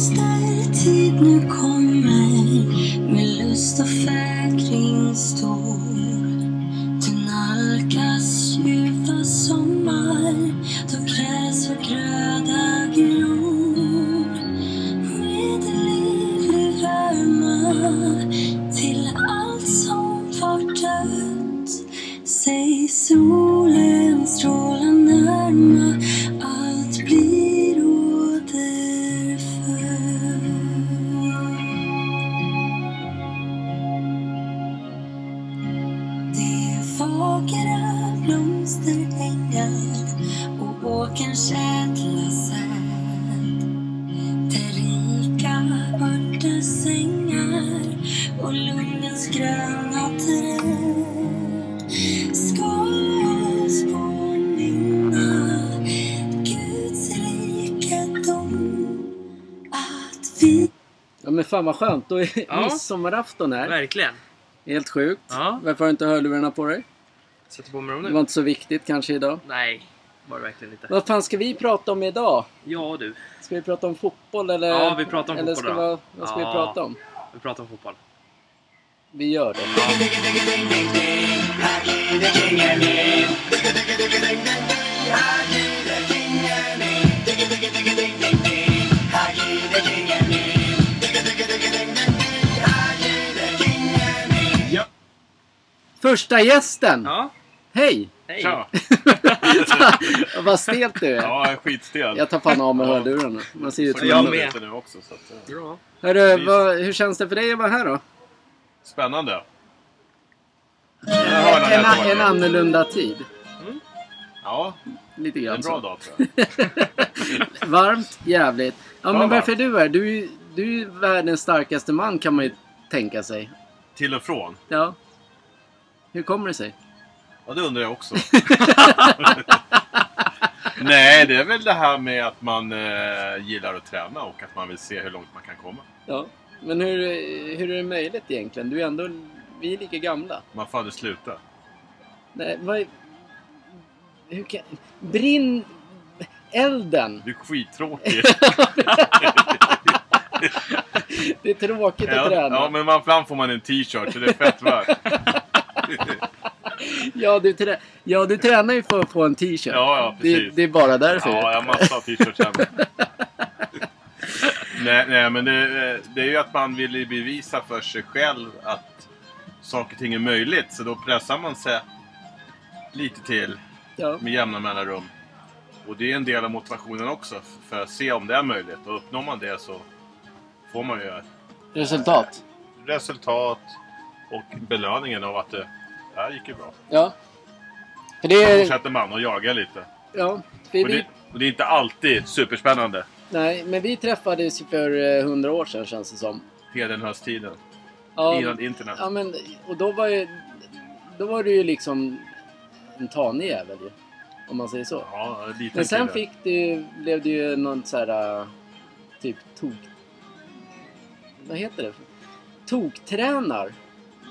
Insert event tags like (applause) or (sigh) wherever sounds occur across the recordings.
blomstertid nu kommer med lust och fägring stor. Du nalkas vad skönt. Då är Ja. midsommarafton här. Verkligen. Helt sjukt. Ja. Varför har du inte hörlurarna på dig? Sätter på mig dem Det nu. var inte så viktigt kanske idag. Nej, var det verkligen inte. Vad fan ska vi prata om idag? Ja du, Ska vi prata om fotboll eller? Ja, vi pratar om eller fotboll ska då. vi, Vad ska vi Ja. prata om? vi pratar om fotboll. Vi gör det. Ja. Första gästen! Ja, Hej! hej. Tja! (laughs) Vad stelt du är. Ja, skitstel. Jag tar fan av mig Ja. hörlurarna. Man ser ut som Jag en... med. nu också. Så att, eh, Bra. Hörru, vad, hur känns det för dig att vara här då? spännande. En, en dagen. annorlunda tid. Ja, Lite grann en bra så. dag tror (laughs) jag. Varmt, jävligt. Ja, men varmt. varför är du här? Du, är ju- du är ju världens starkaste man kan man ju tänka sig. Till och från. Ja. Hur kommer det sig? Ja, det undrar jag också. (laughs) Nej, det är väl det här med att man eh, gillar att träna och att man vill se hur långt man kan komma. Ja. Men hur, hur är det möjligt egentligen? Du är ändå... Vi är lika gamla. Man får aldrig sluta. Nej, vad. Hur kan... Brinn... Elden! Du är skittråkig. (laughs) Det är tråkigt att ja, träna. ja, men man, ibland får man en t-shirt så det är fett värt. (laughs) Ja, du trä... ja, du tränar ju för att få en t-shirt. Ja, ja, det, precis. det är bara därför. Ja, jag har massa av t-shirts hemma. (laughs) nej, nej, men det, det är ju att man vill bevisa för sig själv att saker och ting är möjligt. Så då pressar man sig lite till Ja. med jämna mellanrum. Och det är en del av motivationen också för att se om det är möjligt. Och uppnår man det så får man ju Resultat. resultat och belöningen av att det, det här gick ju bra. Ja. För det Då fortsätter man och jagar lite. Ja, för Och vi... det, och det är inte alltid superspännande. Nej, men vi träffades ju för eh, hundra år sedan känns det som. Hedenhöstiden. Ja, Innan internet. ja men och då var ju... Då var du ju liksom en tanig jävel ju. Om man säger så. Ja, en liten Men sen fick du, blev det ju någon så här... Typ tok... Vad heter det? Toktränar.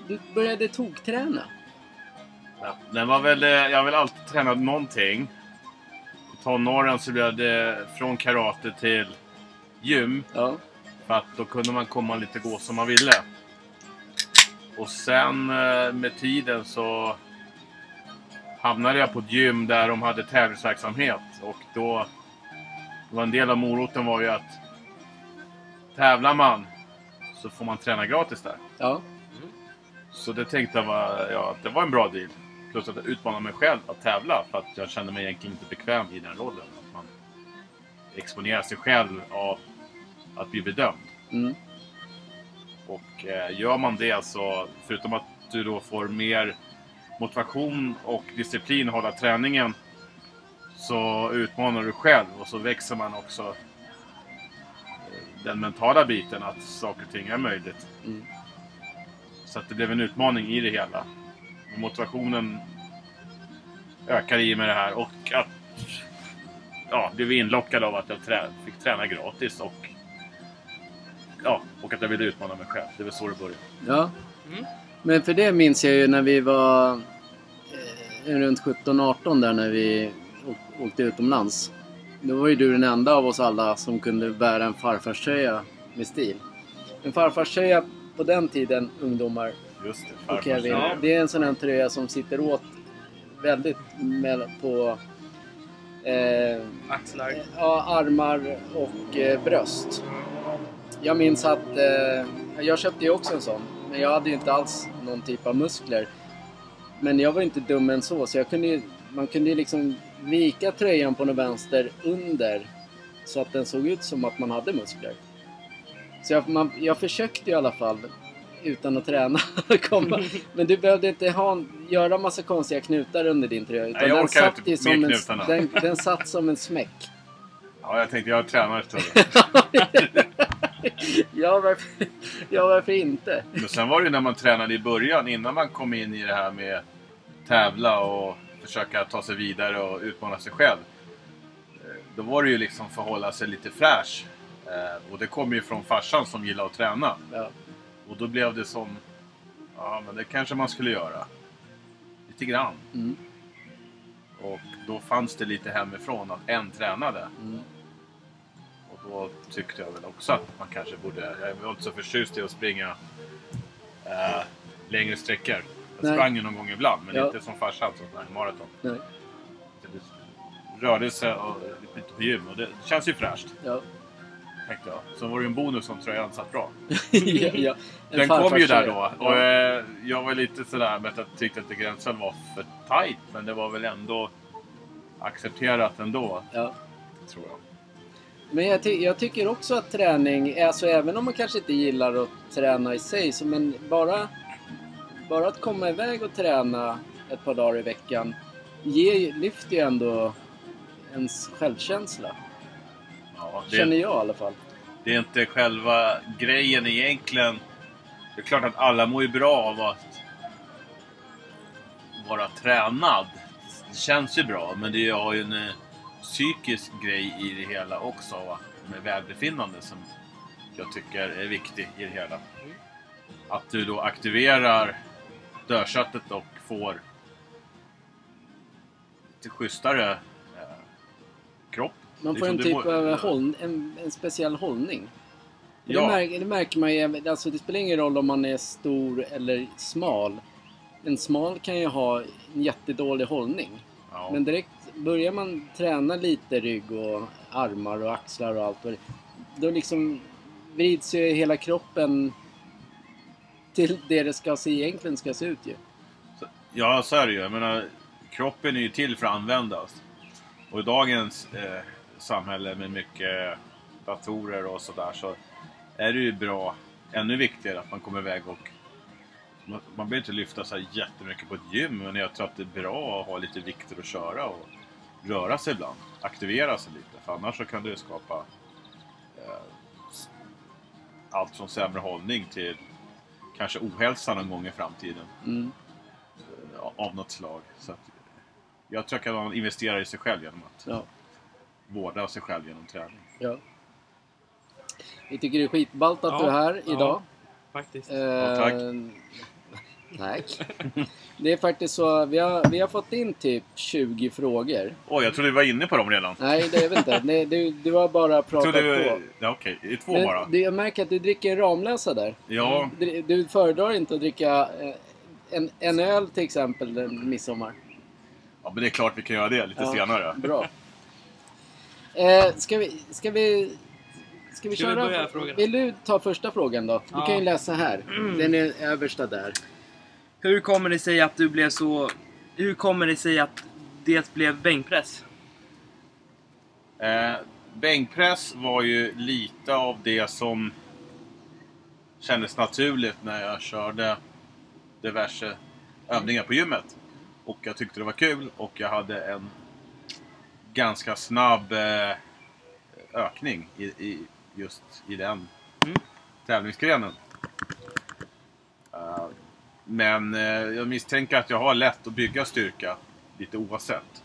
Du började tokträna. Ja, den var väl, eh, jag har väl alltid tränat någonting. I tonåren så blev det från karate till gym. Ja. För att då kunde man komma lite gå som man ville. Och sen eh, med tiden så hamnade jag på ett gym där de hade tävlingsverksamhet. Och då var en del av moroten var ju att tävlar man så får man träna gratis där. Ja. Så det tänkte jag var, ja, det var en bra deal. Plus att jag utmanade mig själv att tävla för att jag kände mig egentligen inte bekväm i den rollen. Att man exponerar sig själv av att bli bedömd. Mm. Och eh, gör man det så, förutom att du då får mer motivation och disciplin att hålla träningen, så utmanar du själv och så växer man också eh, den mentala biten att saker och ting är möjligt. Mm. Så att det blev en utmaning i det hela. Motivationen ökar i med det här och att ja, blev inlockad av att jag trä, fick träna gratis och ja, och att jag ville utmana mig själv. Det var så det började. Ja. Mm. Men för det minns jag ju när vi var eh, runt 17-18 där när vi å- åkte utomlands. då var ju du den enda av oss alla som kunde bära en farfarströja med stil. En farfarströja på den tiden, ungdomar Just det, och Kevin, Ja. det är en sån här tröja som sitter åt väldigt med, på eh, Axlar. ja, armar och eh, bröst. Jag minns att eh, jag köpte ju också en sån, men jag hade ju inte alls någon typ av muskler. Men jag var inte dum än så, så jag kunde ju, man kunde ju liksom vika tröjan på något vänster under så att den såg ut som att man hade muskler. Så jag, man, jag försökte i alla fall utan att träna (laughs) komma. Men du behövde inte ha, göra massa konstiga knutar under din tröja. Utan Nej, jag den orkar satt inte med som en, knutarna. den, den satt som en smäck. Ja, jag tänkte jag tränar större. (laughs) ja, varför, ja, varför inte? Men sen var det ju när man tränade i början, innan man kom in i det här med tävla och försöka ta sig vidare och utmana sig själv. Eh, Då var det ju liksom förhålla sig lite fräsch. Eh, Och det kom ju från farsan som gillade att träna. Ja, Och då blev det som, ja men det kanske man skulle göra. Lite grann. mm, Och då fanns det lite hemifrån att en tränade. mm. Och då tyckte jag väl också att man kanske borde... Jag var inte så förtjust i att springa eh, längre sträckor. Jag Nej. sprang ju någon gång ibland, men Ja. inte som farsan som sprang maraton. Nej, Det- Rörelse och lite på gym och det känns ju fräscht, ja. Tänkte jag. Så var det ju en bonus om tröjan satt bra. (laughs) ja, ja. En Den kom ju där då och eh, jag var lite sådär med att jag tyckte att gränsen var för tight. Men det var väl ändå accepterat ändå, Ja. tror jag. Men jag, ty- jag tycker också att träning, alltså även om man kanske inte gillar att träna i sig, så men bara, bara att komma iväg och träna ett par dagar i veckan ger, lyfter ju ändå ens självkänsla. Ja, Känner jag i alla fall. Det är inte själva grejen egentligen. Det är klart att alla mår ju bra av att vara tränad. Det känns ju bra, men det har ju en eh, psykisk grej i det hela också. Va? Med välbefinnande som jag tycker är viktig i det hela. Att du då aktiverar dödköttet och får lite schysstare eh, kropp. Man får Liksom en det typ av håll, en, en speciell hållning. Det, Ja. märker, det märker man ju, alltså det spelar ingen roll om man är stor eller smal. En smal kan ju ha en jättedålig hållning. Ja. Men direkt börjar man träna lite rygg och armar och axlar och allt det Då liksom vrids ju hela kroppen till det det ska se, egentligen ska se ut ju. Ja, så är det ju. Jag menar, kroppen är ju till för att användas. Och i dagens eh, samhälle med mycket datorer och sådär så är det ju bra, ännu viktigare att man kommer iväg och man, man behöver inte lyfta så här jättemycket på ett gym men jag tror att det är bra att ha lite vikter att köra och röra sig ibland. Aktivera sig lite för annars så kan det skapa eh, allt från sämre hållning till kanske ohälsa någon gång i framtiden Mm. av något slag. Så att, jag tror att man investerar i sig själv genom att Ja, vårda sig själv genom träning. ja. Vi tycker det är skitballt att Ja, du är här ja. idag. Faktiskt. Eh, tack. Tack. Det är faktiskt så, vi har, vi har fått in typ 20 frågor. Oj, jag trodde du var inne på dem redan. Nej, det är väl inte. Nej, du, du har bara Jag pratat trodde på. du... Ja, okej. Det är två bara. Men du, jag märker att du dricker en Ramlösa där. Ja, Du, du föredrar inte att dricka eh, en, en öl till exempel midsommar. ja, men det är klart vi kan göra det lite Ja, senare. Bra. Eh, ska vi... Ska vi Ska vi Ska vi köra? börja frågorna? Vill du ta första frågan då? Du Ja. kan ju läsa här. Den är översta där. Hur kommer det sig att du blev så... Hur kommer det sig att det blev bänkpress? Eh, bänkpress var ju lite av det som kändes naturligt när jag körde diverse övningar på gymmet. Och jag tyckte det var kul och jag hade en ganska snabb eh, ökning i, i, just i den Mm. tävlingsgrenen. Eh, men eh, jag misstänker att jag har lätt att bygga styrka lite oavsett.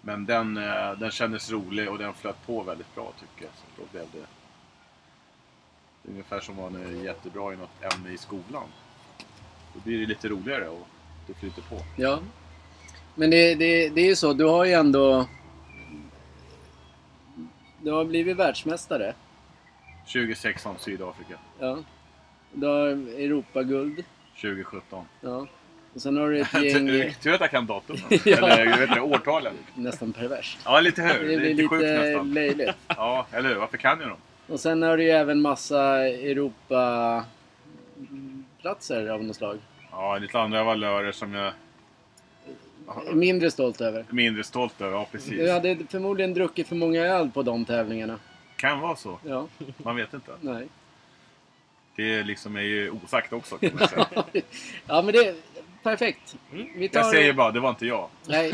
Men den, eh, den kändes rolig och den flöt på väldigt bra tycker jag. Så då blev det det är ungefär som om man är jättebra i något ämne i skolan. Då blir det lite roligare och det flyter på. Ja. Men det, det, det är ju så, du har ju ändå... Du har blivit världsmästare. 2016 Sydafrika. Ja. Du har Europaguld. 2017. Ja. Och sen har du ett (laughs) gäng... Tur att jag kan datum. (laughs) Ja. Eller jag vet inte, årtalet. nästan perverst. Ja, lite hur. Det Det är lite sjukt nästan. löjligt. (laughs) Ja, eller hur? Varför kan jag dem? Och sen har du ju även massa Europa-platser av något slag. Ja, lite andra valörer som jag Mindre stolt över. mindre stolt över. Ja, precis. Du hade förmodligen druckit för många öl på de tävlingarna. Kan vara så. Ja, Man vet inte. nej. Det liksom är ju osagt också kan man säga. (laughs) ja, men det är perfekt. Vi tar... Jag säger bara, det var inte jag. Nej,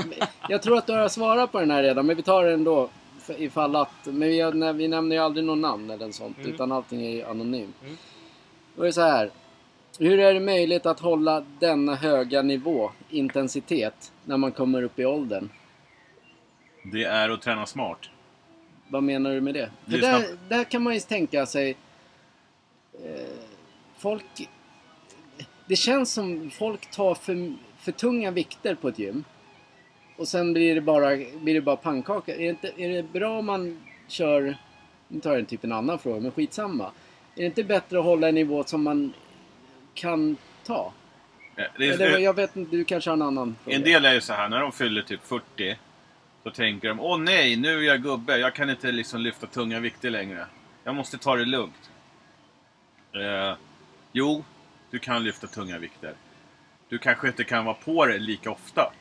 jag tror att du har svarat på den här redan, men vi tar den ändå. Ifall att... Men vi, vi nämner ju aldrig någon namn eller sånt, Mm. utan allting är ju anonymt. Mm. Då är det så här. Hur är det möjligt att hålla denna höga nivå, intensitet, när man kommer upp i åldern? Det är att träna smart. Vad menar du med det? För Lyssna där, där kan man ju tänka sig... Eh, folk... Det känns som folk tar för, för tunga vikter på ett gym. Och sen blir det bara, blir det bara pannkaka. Är det, inte, är det bra om man kör... Nu tar jag typ en annan fråga, men skitsamma. Är det inte bättre att hålla en nivå som man kan ta? Det är, Eller, jag vet inte, du kanske har en annan fråga? En del är ju så här, när de fyller typ 40 så tänker de Åh nej, nu är jag gubbe. Jag kan inte liksom lyfta tunga vikter längre. Jag måste ta det lugnt. Eh, jo, du kan lyfta tunga vikter. Du kanske inte kan vara på det lika ofta.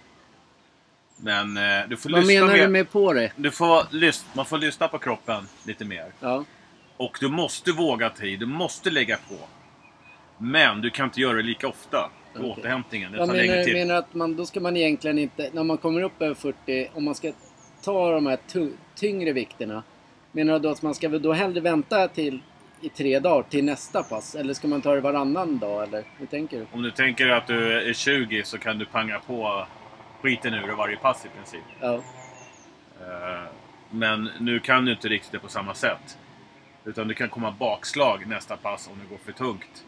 Men eh, du får Vad lyssna menar mer. du med på det? Du får man får lyssna på kroppen lite mer. Ja. Och du måste våga ta i, du måste lägga på. Men du kan inte göra det lika ofta. Okej. återhämtningen, det Jag tar längre menar, tid. menar att man, då ska man egentligen inte, när man kommer upp över 40, om man ska ta de här tyngre vikterna. Menar du då att man ska då hellre vänta till i tre dagar till nästa pass? Eller ska man ta det varannan dag eller hur tänker du? Om du tänker att du är 20 så kan du panga på skiten ur varje pass i princip. Ja, Eh, Men nu kan du inte riktigt det på samma sätt. Utan det kan komma bakslag nästa pass om det går för tungt.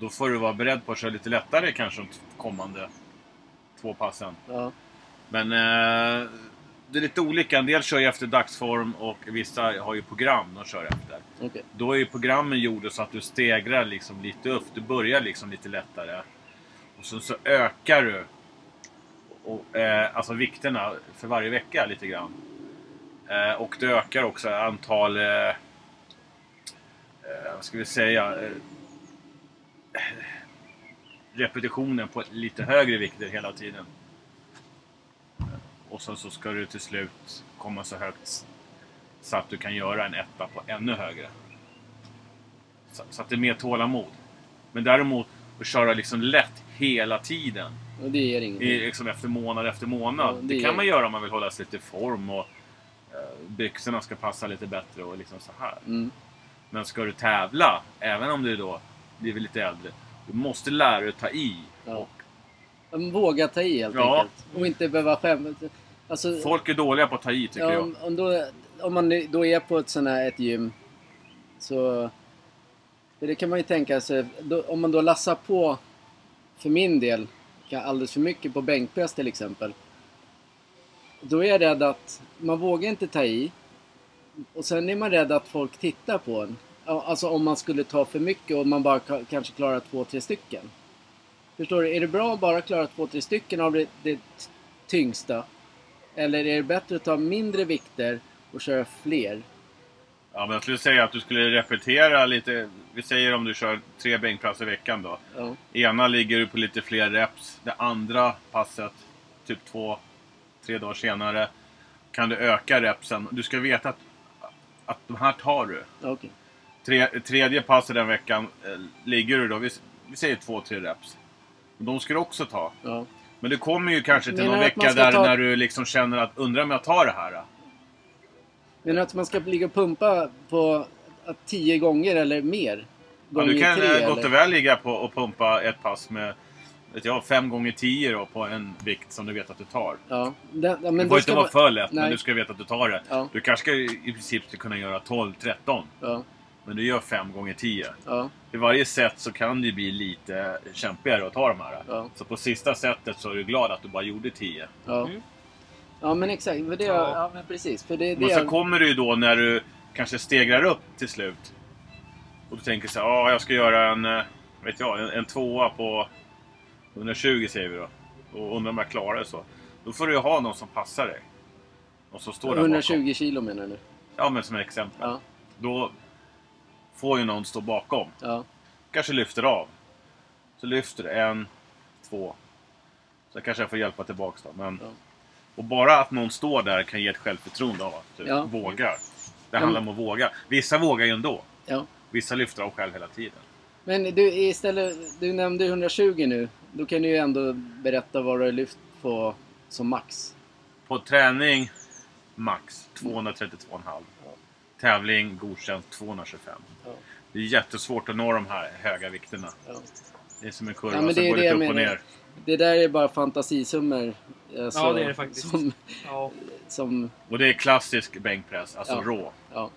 Då får du vara beredd på att köra lite lättare kanske de kommande två passen. ja, Men eh, det är lite olika. En del kör ju efter dagsform och vissa har ju program de kör efter. okej. Då är ju programmen gjorda så att du stegrar liksom lite upp. Du börjar liksom lite lättare. Och sen så ökar du och, eh, alltså vikterna för varje vecka lite grann. Eh, och du ökar också antal... Eh, eh, vad ska vi säga? Repetitioner på lite högre vikter hela tiden. Och sen så ska du till slut komma så högt så att du kan göra en etta på ännu högre. Så, så att det är mer tålamod. Men däremot att köra liksom lätt hela tiden. Och det ger ingenting. I, liksom efter månad efter månad. Ja, det det, kan man göra om man vill hålla sig lite i form och eh, byxorna ska passa lite bättre och liksom så här. Mm. Men ska du tävla, även om du då blir lite äldre, du måste lära dig att ta i. Ja. Våga ta i helt Ja. enkelt. Och inte behöva skämmas. Alltså, folk är dåliga på att ta i tycker ja, jag. om, då, om man då är på ett sånt här ett gym så... Det kan man ju tänka sig. Då, om man då lassar på, för min del, alldeles för mycket på bänkpress till exempel. Då är jag rädd att man vågar inte ta i. Och sen är man rädd att folk tittar på en. Alltså om man skulle ta för mycket och man bara ka- kanske klarar två, tre stycken. Förstår du? Är det bra att bara klara två, tre stycken av det, det tyngsta? Eller är det bättre att ta mindre vikter och köra fler? Ja, men jag skulle säga att du skulle repetera lite. Vi säger om du kör tre bänkpass i veckan då. Ja. Ena ligger du på lite fler reps. Det andra passet, typ två, tre dagar senare, kan du öka repsen. Du ska veta att, att de här tar du. Okej. Tre, tredje passet den veckan eh, ligger du då, vi, vi säger två, tre reps. Och de ska du också ta. Ja. Men det kommer ju kanske till Menar någon du vecka där ta- när du liksom känner att undrar om jag tar det här. Då? Men att man ska ligga och pumpa på tio gånger eller mer? Ja, du kan tre eh, gott och väl ligga på och pumpa ett pass med vet jag, fem gånger tio då, på en vikt som du vet att du tar. Ja. Ja, men det får inte vara man- för lätt, men Nej. du ska veta att du tar det. Ja. Du kanske ska i princip ska kunna göra 12-13. Ja. Men du gör fem gånger 10. Ja. I varje set så kan det bli lite kämpigare att ta de här. Ja. Så på sista setet så är du glad att du bara gjorde 10. Ja. Mm. Ja men exakt, för det, Ja. ja. ja men precis. För det, det Men så kommer det ju då när du kanske stegrar upp till slut. Och du tänker så här, ja jag ska göra en, eh, vet jag, en, en tvåa på 120 säger vi då. Och undrar om jag klarar det så. Då får du ju ha någon som passar dig. Och så står där bakom. 120 kilo menar du? Ja men som exempel. Ja. Då får ju någon stå bakom. Ja. Kanske lyfter av. Så lyfter en, två. Så kanske jag får hjälpa tillbaks då. Men, Ja. Och bara att någon står där kan ge ett självförtroende av att du Ja. vågar. Det handlar om att våga. Vissa vågar ju ändå. ja. Vissa lyfter av själv hela tiden. Men du istället, du nämnde 120 nu. Då kan du ju ändå berätta vad du har lyft på som max. På träning max 232,5. Tävling godkänt 225. Ja. Det är jättesvårt att nå de här höga vikterna. Ja. Det är som en kurva Ja, som går det lite upp och ner. Det där är bara fantasisummor. Alltså, Ja, det är det faktiskt. Som, Ja. som, Och det är klassisk bänkpress, alltså Ja. rå. ja.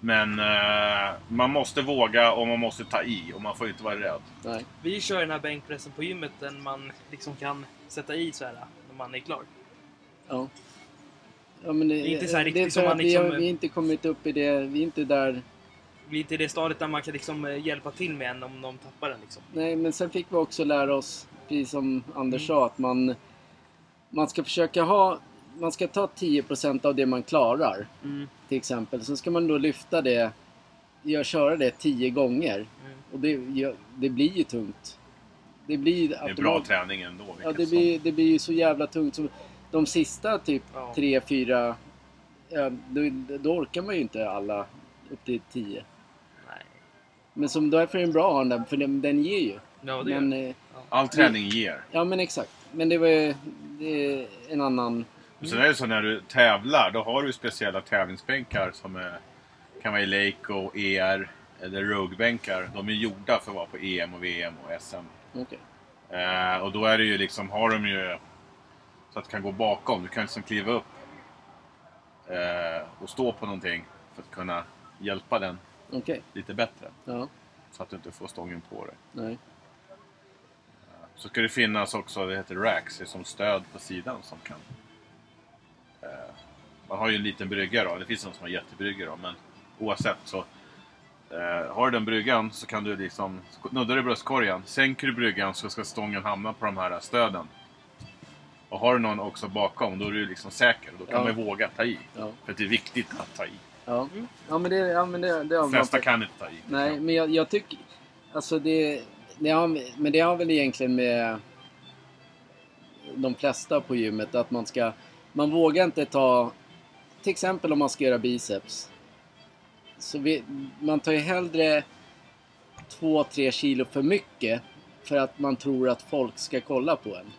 Men eh, man måste våga och man måste ta i och man får inte vara rädd. Nej. Vi kör den här bänkpressen på gymmet där man liksom kan sätta i så här när man är klar. Ja. Ja, men det, Det är inte så riktigt som man vi, har, liksom- vi har inte kommit upp i det. Vi är inte där. Vi är inte i det stadiet där man kan liksom eh, hjälpa till med en om de tappar den liksom. Nej, men sen fick vi också lära oss, precis som Anders Mm. sa, att man, man ska försöka ha... Man ska ta 10% av det man klarar, Mm. till exempel. Så ska man då lyfta det, gör, köra det 10 gånger. Mm. Och det, det blir ju tungt. Det blir Det är bra träning ändå. Ja, det blir, det blir ju så jävla tungt. Så de sista typ Ja. tre, fyra, ja, då, då orkar man ju inte alla upp till 10. Nej. Men som därför är den bra att ha den där, för den, den ger ju. Ja, det men, gör eh, All träning ger. ja men exakt. Men det var ju det är en annan... Och sen är det så när du tävlar, då har du speciella tävlingsbänkar som är, kan vara Eleiko, ER eller Rogue-bänkar. De är gjorda för att vara på EM och VM och SM. Okej. Eh, och då är det ju liksom, har de ju så att du kan gå bakom. Du kan liksom kliva upp eh, och stå på någonting för att kunna hjälpa den Okej. lite bättre. Ja. Så att du inte får stången på dig. Nej. Så ska det finnas också, det heter racks, det är som stöd på sidan som kan... Eh, man har ju en liten brygga då, det finns någon som har jättebrygga då, men oavsett så... Eh, har du den bryggan så kan du liksom... Nuddar du bröstkorgen, sänker du bryggan så ska stången hamna på de här stöden. Och har du någon också bakom, då är du liksom säker. Då kan Ja. man våga ta i. Ja. För det är viktigt att ta i. Ja. Ja men det, ja, men det, det har De flesta kan inte ta i. Nej, men jag, jag tycker... Alltså det, det har, men det har väl egentligen med de flesta på gymmet att man ska... Man vågar inte ta... Till exempel om man ska göra biceps. Så vi, man tar ju hellre 2-3 kilo för mycket för att man tror att folk ska kolla på en.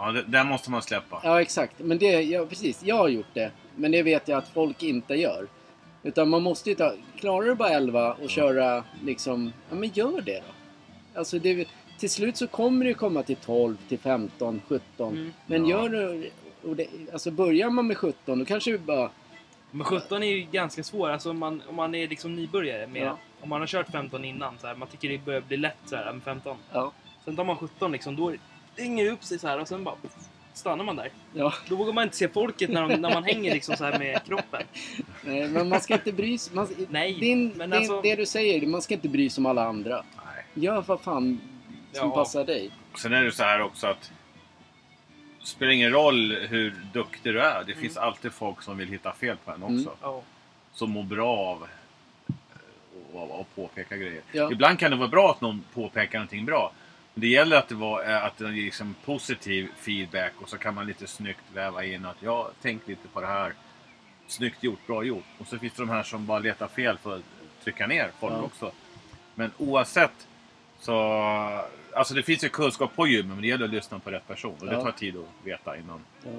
Ja, det, där måste man släppa. Ja, exakt. Men det, ja, precis. Jag har gjort det. Men det vet jag att folk inte gör. Utan man måste ju ta... Klarar du bara 11 och köra liksom... Ja, men gör det då. Alltså det, till slut så kommer det komma till 12, till 15, 17. Mm. Men Ja. gör du... Och det, alltså börjar man med 17 då kanske du bara... Men 17 är ju ganska svår, alltså om man, om man är liksom nybörjare. Med, Ja. Om man har kört 15 innan, så här, man tycker det börjar bli lätt så här, med 15. Ja. Sen tar man 17 liksom, då hänger det upp sig så här och sen bara stannar man där. Ja. Då vågar man inte se folket när, de, när man hänger liksom så här med kroppen. (laughs) Nej, men man ska inte bry sig. Man, Nej, din, men din, alltså- Det du säger, man ska inte bry sig om alla andra. Nej. Gör vad fan som Ja. passar dig. Sen är det så här också att det spelar ingen roll hur duktig du är. Det finns alltid folk som vill hitta fel på en också. Mm. Ja. Som mår bra av eh, att- att påpeka grejer. Ja. Ibland kan det vara bra att någon påpekar någonting bra. Det gäller att det, var, eh, att det ger liksom positiv feedback och så kan man lite snyggt väva in att jag tänkt lite på det här. Snyggt gjort, bra gjort. Och så finns det de här som bara letar fel för att trycka ner folk Ja. också. Men oavsett så... Alltså det finns ju kunskap på gymmet men det gäller att lyssna på rätt person. Och det Ja. tar tid att veta innan. Ja.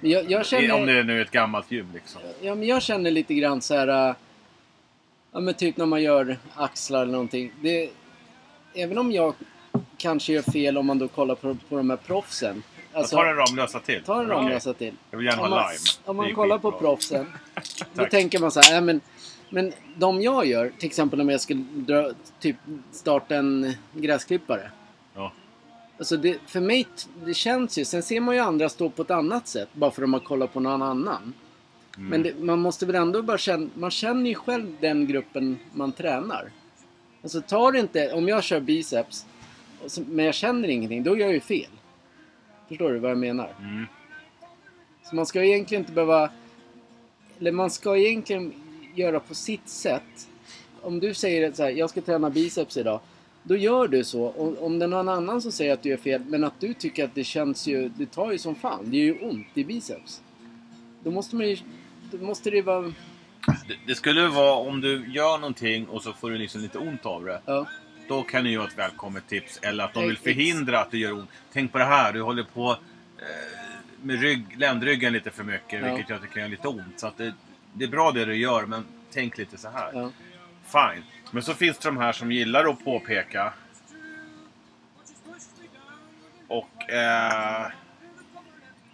Men jag- jag känner- Om det nu är ett gammalt gym liksom. Ja, men jag känner lite grann så här... äh, Ja, men typ när man gör axlar eller någonting. Det, även om jag kanske gör fel om man då kollar på, på de här proffsen. Alltså, tar en Ramlösa till. ta en. Ramlösa till. Jag vill gärna Om ha man, lime. om man kollar på proffsen. (laughs) då tänker man så här, äh, men, men de jag gör, till exempel om jag skulle dra, typ starta en gräsklippare. Ja. Alltså det, för mig, det känns ju, sen ser man ju andra stå på ett annat sätt bara för att de har kollat på någon annan. Mm. Men det, man måste väl ändå bara känna, man känner ju själv den gruppen man tränar. Alltså tar det inte, om jag kör biceps, men jag känner ingenting, då gör jag ju fel. Förstår du vad jag menar? Mm. Så man ska egentligen inte behöva... Eller man ska egentligen göra på sitt sätt. Om du säger så här, jag ska träna biceps idag. Då gör du så. Och om det är någon annan som säger att du gör fel, men att du tycker att det känns ju... Det tar ju som fan. Det gör ju ont i biceps. Då måste man ju... Då måste det vara... Det, det skulle vara om du gör någonting och så får du liksom lite ont av det. Ja, Då kan du göra ett välkommet tips. Eller att de vill förhindra att det gör ont. Tänk på det här, du håller på eh, med rygg, ländryggen lite för mycket. Ja. Vilket gör att det kan göra lite ont. Så det, det är bra det du gör, men tänk lite så här. ja. Fine. Men så finns det de här som gillar att påpeka. Och eh,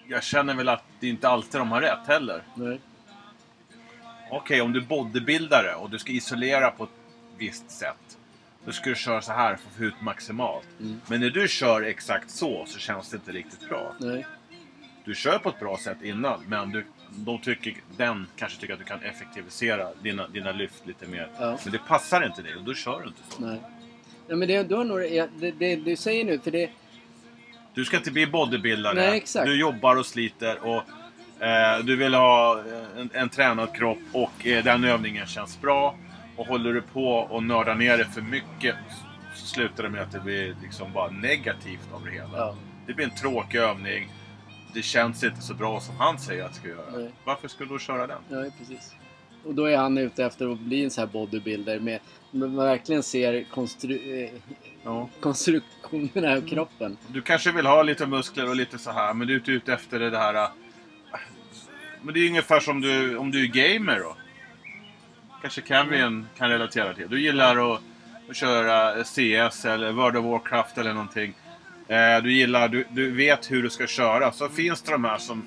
jag känner väl att det inte alltid de har rätt heller. Nej. Okej, om du är bodybuildare och du ska isolera på ett visst sätt. Då ska du köra så här för att få ut maximalt. Mm. Men när du kör exakt så, så känns det inte riktigt bra. Nej. Du kör på ett bra sätt innan, men du, då tycker, den kanske tycker att du kan effektivisera dina, dina lyft lite mer. Ja. Men det passar inte dig och då kör du inte så. Nej. Nej men det, du har nog... ja, Det, det du säger nu, för det... Du ska inte bli bodybuildare. Nej, exakt. Du jobbar och sliter och eh, du vill ha en, en tränad kropp och eh, den övningen känns bra. Och håller du på och nördar ner det för mycket så slutar det med att det blir liksom bara negativt av det hela. Ja. Det blir en tråkig övning. Det känns inte så bra som han säger att det ska göra. Nej. Varför skulle du köra den? Ja, precis. Och då är han ute efter att bli en sån här bodybuilder med... Man verkligen ser konstru, eh, Ja. konstruktionerna av kroppen. Du kanske vill ha lite muskler och lite så här, men du är inte ute efter det här... äh, Men det är ungefär som du, om du är gamer då. Kanske Cambian kan relatera till. Du gillar att, att köra CS eller World of Warcraft eller någonting. Eh, Du gillar, du, du vet hur du ska köra. Så finns det de här som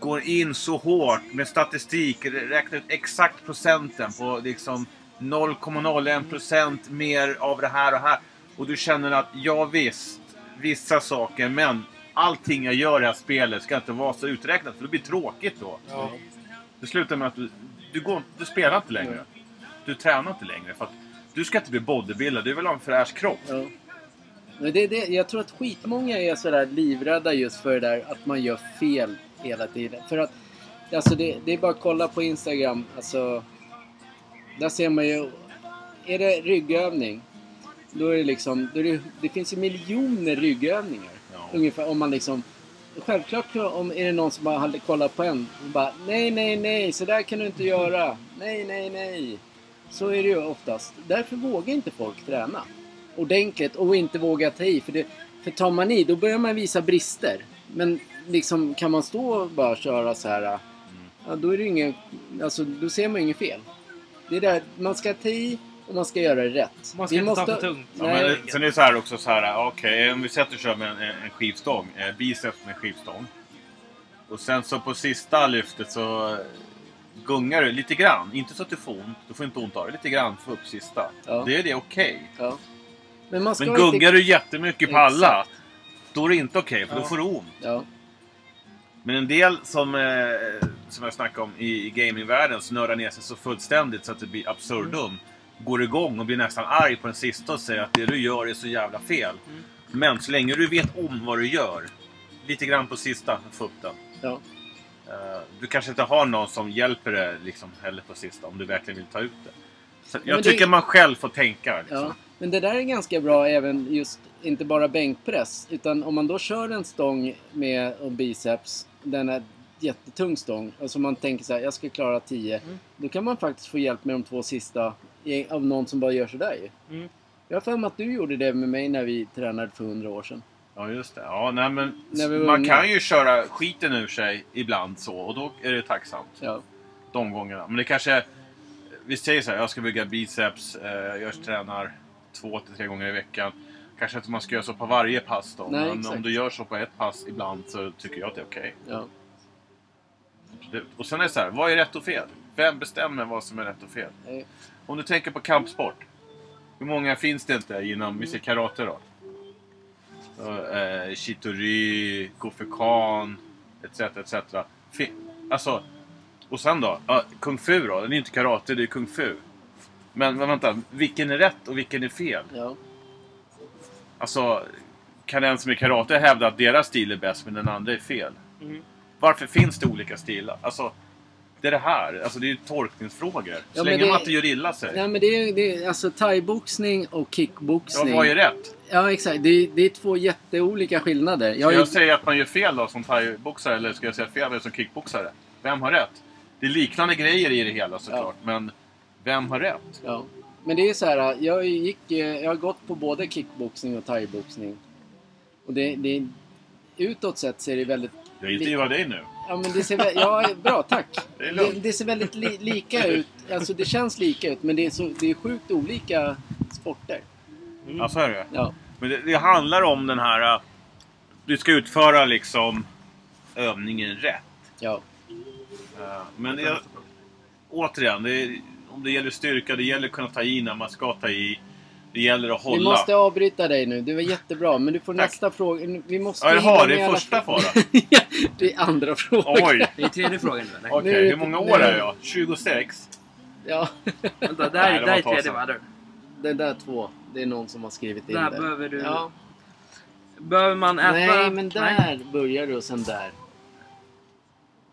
går in så hårt med statistik, räknar ut exakt procenten på liksom 0,01% mer av det här och här. Och du känner att, ja visst, vissa saker, men allting jag gör i det här spelet ska inte vara så uträknat, för det blir tråkigt då. Ja. Det slutar med att du, du, går, du spelar inte längre. Du tränar inte längre. För att du ska inte bli bodybuilder, du vill ha en fräsch kropp. Ja. Men det, det, jag tror att skitmånga är sådär livrädda just för det där att man gör fel hela tiden. För att, alltså det, det är bara att kolla på Instagram. Alltså, där ser man ju... Är det ryggövning, då är det liksom... Då är det, det finns ju miljoner ryggövningar. Ja. Ungefär om man liksom... Självklart om är det någon som bara hade kollat på en och bara Nej, nej, nej, så där kan du inte göra. Nej, nej, nej. Så är det ju oftast. Därför vågar inte folk träna ordentligt och inte våga ta i. För, det, för tar man i, då börjar man visa brister. Men liksom, kan man stå och bara köra så här, ja, då är det ingen, alltså, då ser man ju inget fel. Det är där, man ska ta i och man ska göra det rätt. Man ska Vi inte ta måste- för tungt. Ja, Nej, men sen är det så här också så här, okej, om vi sätter och kör med en, en skivstång, eh, biceps med en skivstång. Och sen så på sista lyftet så gungar du lite grann. Inte så att du får ont, du får inte ont av det. Lite grann för upp sista. Ja. Det är det okej. ja. Men man ska Men inte... gungar du jättemycket på alla, då är det inte okej, för då Ja. får du ont. Ja, Men en del som, eh, som jag snackade om i, i gamingvärlden, som nördar ner sig så fullständigt så att det blir absurdum. Går igång och blir nästan arg på den sista och säger att det du gör är så jävla fel. Mm. Men så länge du vet om vad du gör, lite grann på sista, få upp den. ja. Eh, du kanske inte har någon som hjälper dig liksom, heller på sista, om du verkligen vill ta ut det. Så jag det- tycker man själv får tänka. Liksom. Ja, men det där är ganska bra även just, inte bara bänkpress. Utan om man då kör en stång med och biceps, den är jättetung stång. Alltså man tänker så här, jag ska klara 10. Mm. Då kan man faktiskt få hjälp med de två sista av någon som bara gör sådär ju. Mm. Jag har för mig att du gjorde det med mig när vi tränade för 100 år sedan. Ja, just det. Ja, nej, men man unga. kan ju köra skiten ur sig ibland så och då är det tacksamt. Ja, de gångerna. Men det kanske... Vi säger så här, jag ska bygga biceps, eh, jag tränar två till tre gånger i veckan. Kanske inte man ska göra så på varje pass då. Nej, men exakt. om du gör så på ett pass ibland så tycker jag att det är okej. ja. Det- Och sen är det så här, vad är rätt och fel? Vem bestämmer vad som är rätt och fel? Nej. Om du tänker på kampsport. Hur många finns det inte inom, vi säger karate då? eh, Chitori, Kofi Khan, etc. etc. Alltså, och sen då? Ja, kung fu då? Det är inte karate, det är kung fu. Men, men vänta, vilken är rätt och vilken är fel? Ja. Alltså, kan en som är karate hävda att deras stil är bäst men den andra är fel? Mm. Varför finns det olika stilar? Alltså, det är det här. Alltså, det är ju tolkningsfrågor. Så Ja, länge det- man inte gör illa sig. Nej men det är, det är alltså thaiboxning och Ja, kickboxning. vad är rätt? Ja exakt, det är, det är två jätteolika skillnader. Jag, Ska har ju- jag säga att man gör fel då som thaiboxare eller ska jag säga fel som kickboxare? Vem har rätt? Det är liknande grejer i det hela såklart, men vem har rätt? ja. Men det är så här, jag, gick, eh, jag har gått på både kickboxning och thaiboxning. Och det, det, utåt sett ser det väldigt... Jag intervjuar dig nu. Ja men det ser vä- ja, bra tack. Det är Det, lugnt. det ser väldigt li, lika ut. Alltså det känns lika ut men det är, så, det är sjukt olika sporter. Ja, så är det. Ja. Men det, det handlar om den här... äh, Du ska utföra liksom övningen rätt. Ja. Äh, Men det, återigen, det är, om det gäller styrka, det gäller att kunna ta i när man ska ta i. Det gäller att hålla. Vi måste avbryta dig nu. Det var jättebra. Men du får Tack. nästa fråga. Vi måste Ja, jaha, det är första. (laughs) Ja, det är andra frågan. Oj! Det är tredje frågan nu? Okej, Nu är det- hur många nu- år är jag? 26? Ja. (laughs) Vänta, där, Nej, det där är tredje va? Där. Det där två. Det är någon som har skrivit in Där det. behöver du... Ja. Behöver man äta... Nej, men där börjar du och sen där.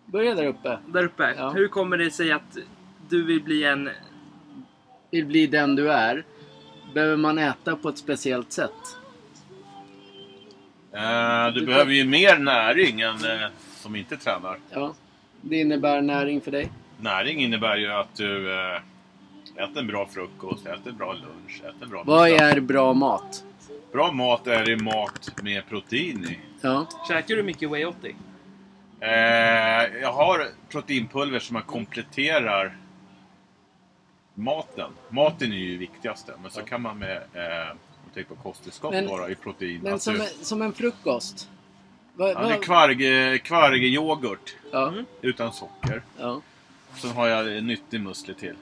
Börja där uppe. Där uppe. Ja. Hur kommer det sig att du vill bli en... Vill bli den du är. Behöver man äta på ett speciellt sätt? Eh, du Du behöver ju mer näring än eh, som inte tränar. Ja. Det innebär näring för dig. Näring innebär ju att du eh, äter en bra frukost, äter en bra lunch, äter en bra Vad middag. är bra mat? Bra mat är det mat med protein i. Ja. Käkar du mycket Way 80? Eh, jag har proteinpulver som man kompletterar maten. Maten är ju viktigaste, men så kan man med eh, om tänker på kosttillskott Men- bara i protein. Men att som, du, en, som en frukost? Va, ja, det är va- kvarg, kvargyoghurt ja. Mm. utan socker. ja. Sen har jag nyttig musli till.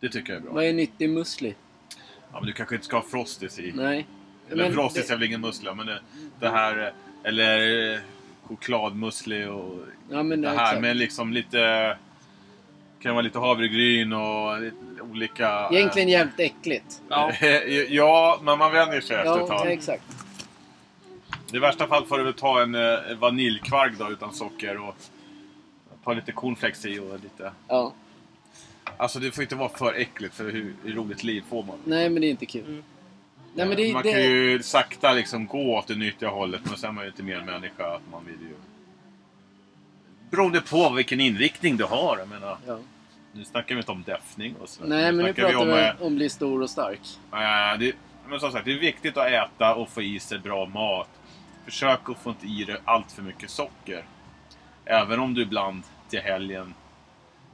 Det tycker jag är bra. Vad är nyttig musli? Ja, men du kanske inte ska ha frostis i. Nej. Eller frostis det- är väl ingen musli, men det, det här... eh, Eller eh, chokladmusli och Ja, men det här exakt. med liksom lite... Kan vara lite havregryn och lite olika... Egentligen jävligt äckligt. Ja. (laughs) eh, ja, men man vänjer sig efter ett Ja, tag. exakt. I värsta fall får du väl ta en eh, vaniljkvarg då utan socker och ta lite cornflakes i och lite... Ja. Alltså det får inte vara för äckligt för hur, hur roligt liv får man? Nej, men det är inte kul. Mm. Nej, men det, man det, kan ju sakta liksom gå åt det nyttiga hållet men sen är man ju lite mer människa att man vill ju... Beroende på vilken inriktning du har. Jag menar, Ja. Nu snackar vi inte om däffning och så. Nej, men nu pratar vi om... eh, om, att bli stor och stark. eh, det, men som sagt, det är viktigt att äta och få i sig bra mat. Försök att få inte i dig allt för mycket socker. Även om du ibland till helgen,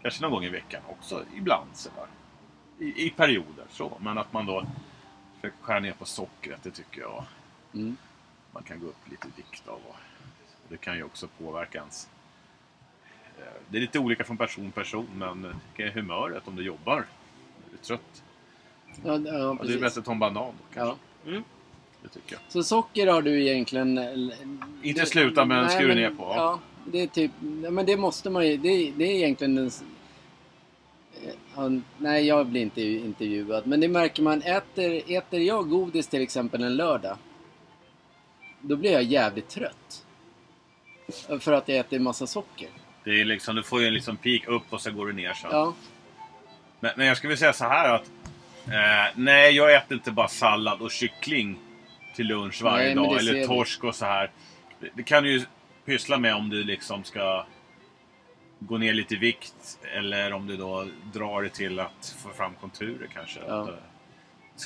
kanske någon gång i veckan också, ibland sådär. I, I perioder så. Men att man då försöker skära ner på sockret, det tycker jag Mm. man kan gå upp lite i vikt av. Och det kan ju också påverka ens... Det är lite olika från person till person, men kan ju humöret om du jobbar. Är du trött? Ja, ja, Ja, det är bättre att ta en banan då kanske. Ja. Mm. Det tycker jag. Så socker har du egentligen... Inte det- sluta, men Nej, skur men- ner på. Ja, det är typ... Men det måste man ju... Det, det är egentligen den... s- eh, nej, jag blir inte intervjuad. Men det märker man. Äter, äter jag godis till exempel en lördag. Då blir jag jävligt trött. För att jag äter massa socker. Det är liksom, du får ju en liksom peak upp och så går du ner sen. Ja. Men, men jag skulle vilja säga så här att... Eh, nej, jag äter inte bara sallad och kyckling till lunch varje Nej, dag. Eller vi. torsk och så här. Det, det kan du ju pyssla med om du liksom ska gå ner lite i vikt. Eller om du då drar det till att få fram konturer kanske. Ja. Att, eh,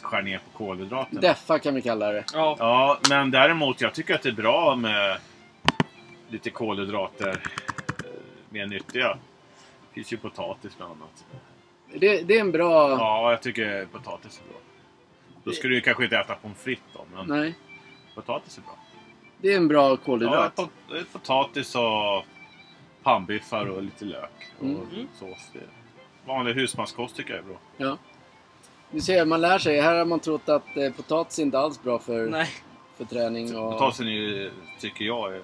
skär ner på kolhydraterna. Deffa kan vi kalla det. Ja. Ja, men däremot jag tycker att det är bra med lite kolhydrater. Mer nyttiga. Det finns ju potatis bland annat. Det, det är en bra... Ja, jag tycker potatis är bra. Då ska du ju kanske inte äta pommes frites då, men Nej. potatis är bra. Det är en bra Ja, kolhydrat. pot- potatis och pannbiffar och lite lök och Mm. sås. Det vanlig husmanskost tycker jag är bra. Ja. Du ser, man lär sig. Här har man trott att eh, potatis är inte alls bra för, Nej. för träning. Och, Potatisen är ju, tycker jag, är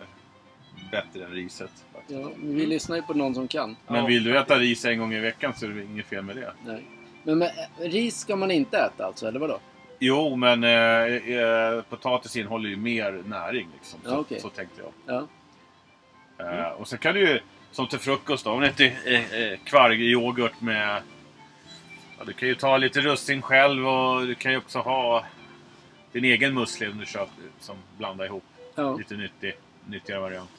bättre än riset. faktiskt. ja, vi lyssnar ju på någon som kan. Men vill du äta ris en gång i veckan så är det inget fel med det. Nej. Men, men eh, ris ska man inte äta alltså, eller vadå? Jo, men eh, eh, potatis innehåller ju mer näring. Liksom. Så, Ja, okej. så tänkte jag. Ja. Eh, och sen kan du ju, som till frukost då, om det inte är eh, kvargyoghurt med... Ja, du kan ju ta lite russin själv och du kan ju också ha din egen musli om du köper, som blandar ihop. Ja. Lite nyttig, nyttigare variant.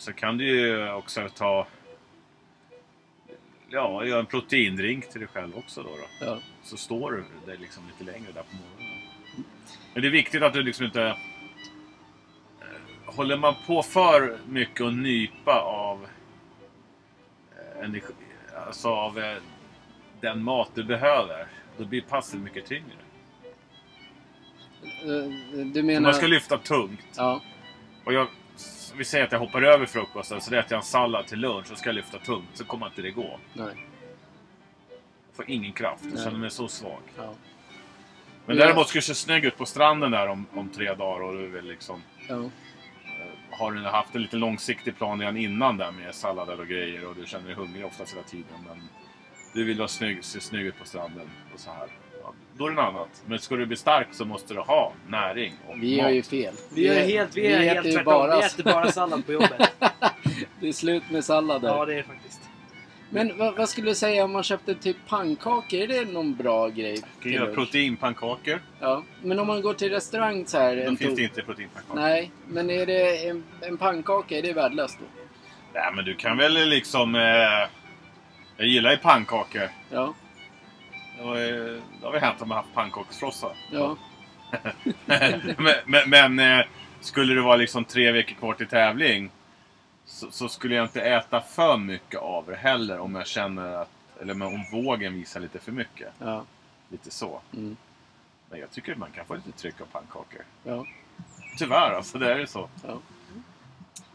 Så kan du ju också ta... Ja, göra en proteindrink till dig själv också då. då. Ja. Så står du där liksom lite längre där på morgonen. Men det är viktigt att du liksom inte... eh, Håller man på för mycket och nypa av eh, energi, alltså av eh, den mat du behöver, då blir passet mycket tyngre. Du menar... man ska lyfta tungt Ja. och jag, vi säger att jag hoppar över frukosten så äter jag en sallad till lunch och ska lyfta tungt så kommer inte det gå. Nej. Jag får ingen kraft. Jag känner mig så svag. Ja. Men Ja. däremot ska du se snygg ut på stranden där om, om tre dagar och du vill liksom Ja. eh, har du haft en lite långsiktig plan redan innan där med sallader och grejer och du känner dig hungrig oftast hela tiden. Men du vill vara snygg, se snygg ut på stranden och så här. Då är det något annat. Men ska du bli stark så måste du ha näring och Vi mat. gör ju fel. Vi är helt, vi är äter helt tvärtom. bara- Vi äter bara sallad på jobbet. (laughs) Det är slut med sallader. ja, det är faktiskt. Men vad, vad skulle du säga om man köpte typ pannkakor? Är det någon bra grej? Du kan göra proteinpannkakor. Ja. Men om man går till restaurang så här. Då en finns det inte proteinpannkakor. Nej, men är det en, en pannkaka, är det värdelöst då? Nej, men du kan väl liksom... Eh, jag gillar ju pannkakor. Ja. Det har, ju- det har vi hänt om man haft pannkaksfrossa. Ja. (laughs) men men, men eh, skulle det vara liksom tre veckor kvar till tävling så, så skulle jag inte äta för mycket av det heller om jag känner att... Eller om vågen visar lite för mycket. Ja. Lite så. Mm. Men jag tycker att man kan få lite tryck av pannkakor. ja. Tyvärr alltså, det är ju så.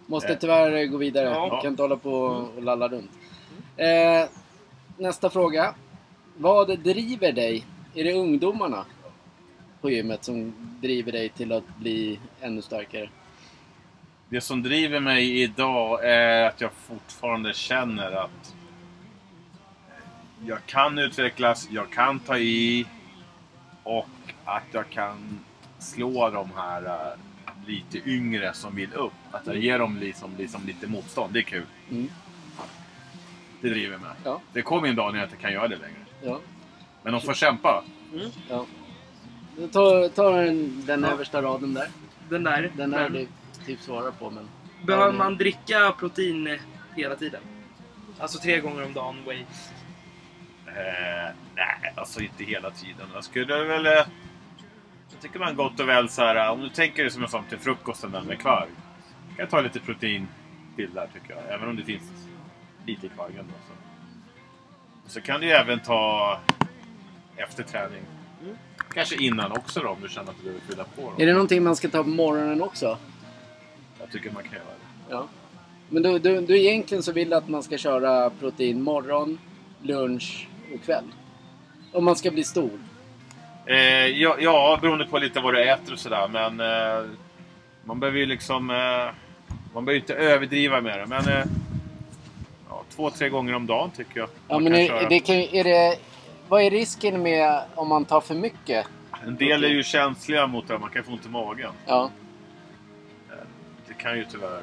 Måste Eh. tyvärr gå vidare. Ja. Kan inte hålla på och lalla runt. Eh, nästa fråga. Vad driver dig? Är det ungdomarna på gymmet som driver dig till att bli ännu starkare? Det som driver mig idag är att jag fortfarande känner att jag kan utvecklas, jag kan ta i och att jag kan slå de här äh, lite yngre som vill upp. Att jag ger dem liksom, liksom lite motstånd. Det är kul. Mm. Det driver mig. Ja. Det kommer en dag när jag inte kan göra det längre. Ja. Men de får kämpa. ja. Ta, ta den, den översta raden där. Den där. Den men du typ svarat på men... behöver Ja, man dricka protein hela tiden? Alltså tre gånger om dagen, whey. Eh, nej, alltså inte hela tiden. Jag skulle väl... Eh, jag tycker man gott och väl så här, om du tänker dig som jag sa till frukosten där med kvarg. kan jag ta lite protein till där tycker jag. Även om det finns lite i kvargen. Då, så. Så kan du ju även ta efter träning. Mm. Kanske innan också då om du känner att du behöver fylla på. Då. Är det någonting man ska ta på morgonen också? Jag tycker man kan göra det. Ja. Men du, du, du egentligen så vill att man ska köra protein morgon, lunch och kväll? Om man ska bli stor? Eh, ja, ja, beroende på lite vad du äter och sådär. Men eh, man behöver ju liksom... Eh, man behöver inte överdriva med det. Men eh, ja, två, tre gånger om dagen tycker jag. Ja, men är, det kan, är det, vad är risken med om man tar för mycket? En del är ju känsliga mot det. Man kan få ont i magen. Ja, Det kan ju tyvärr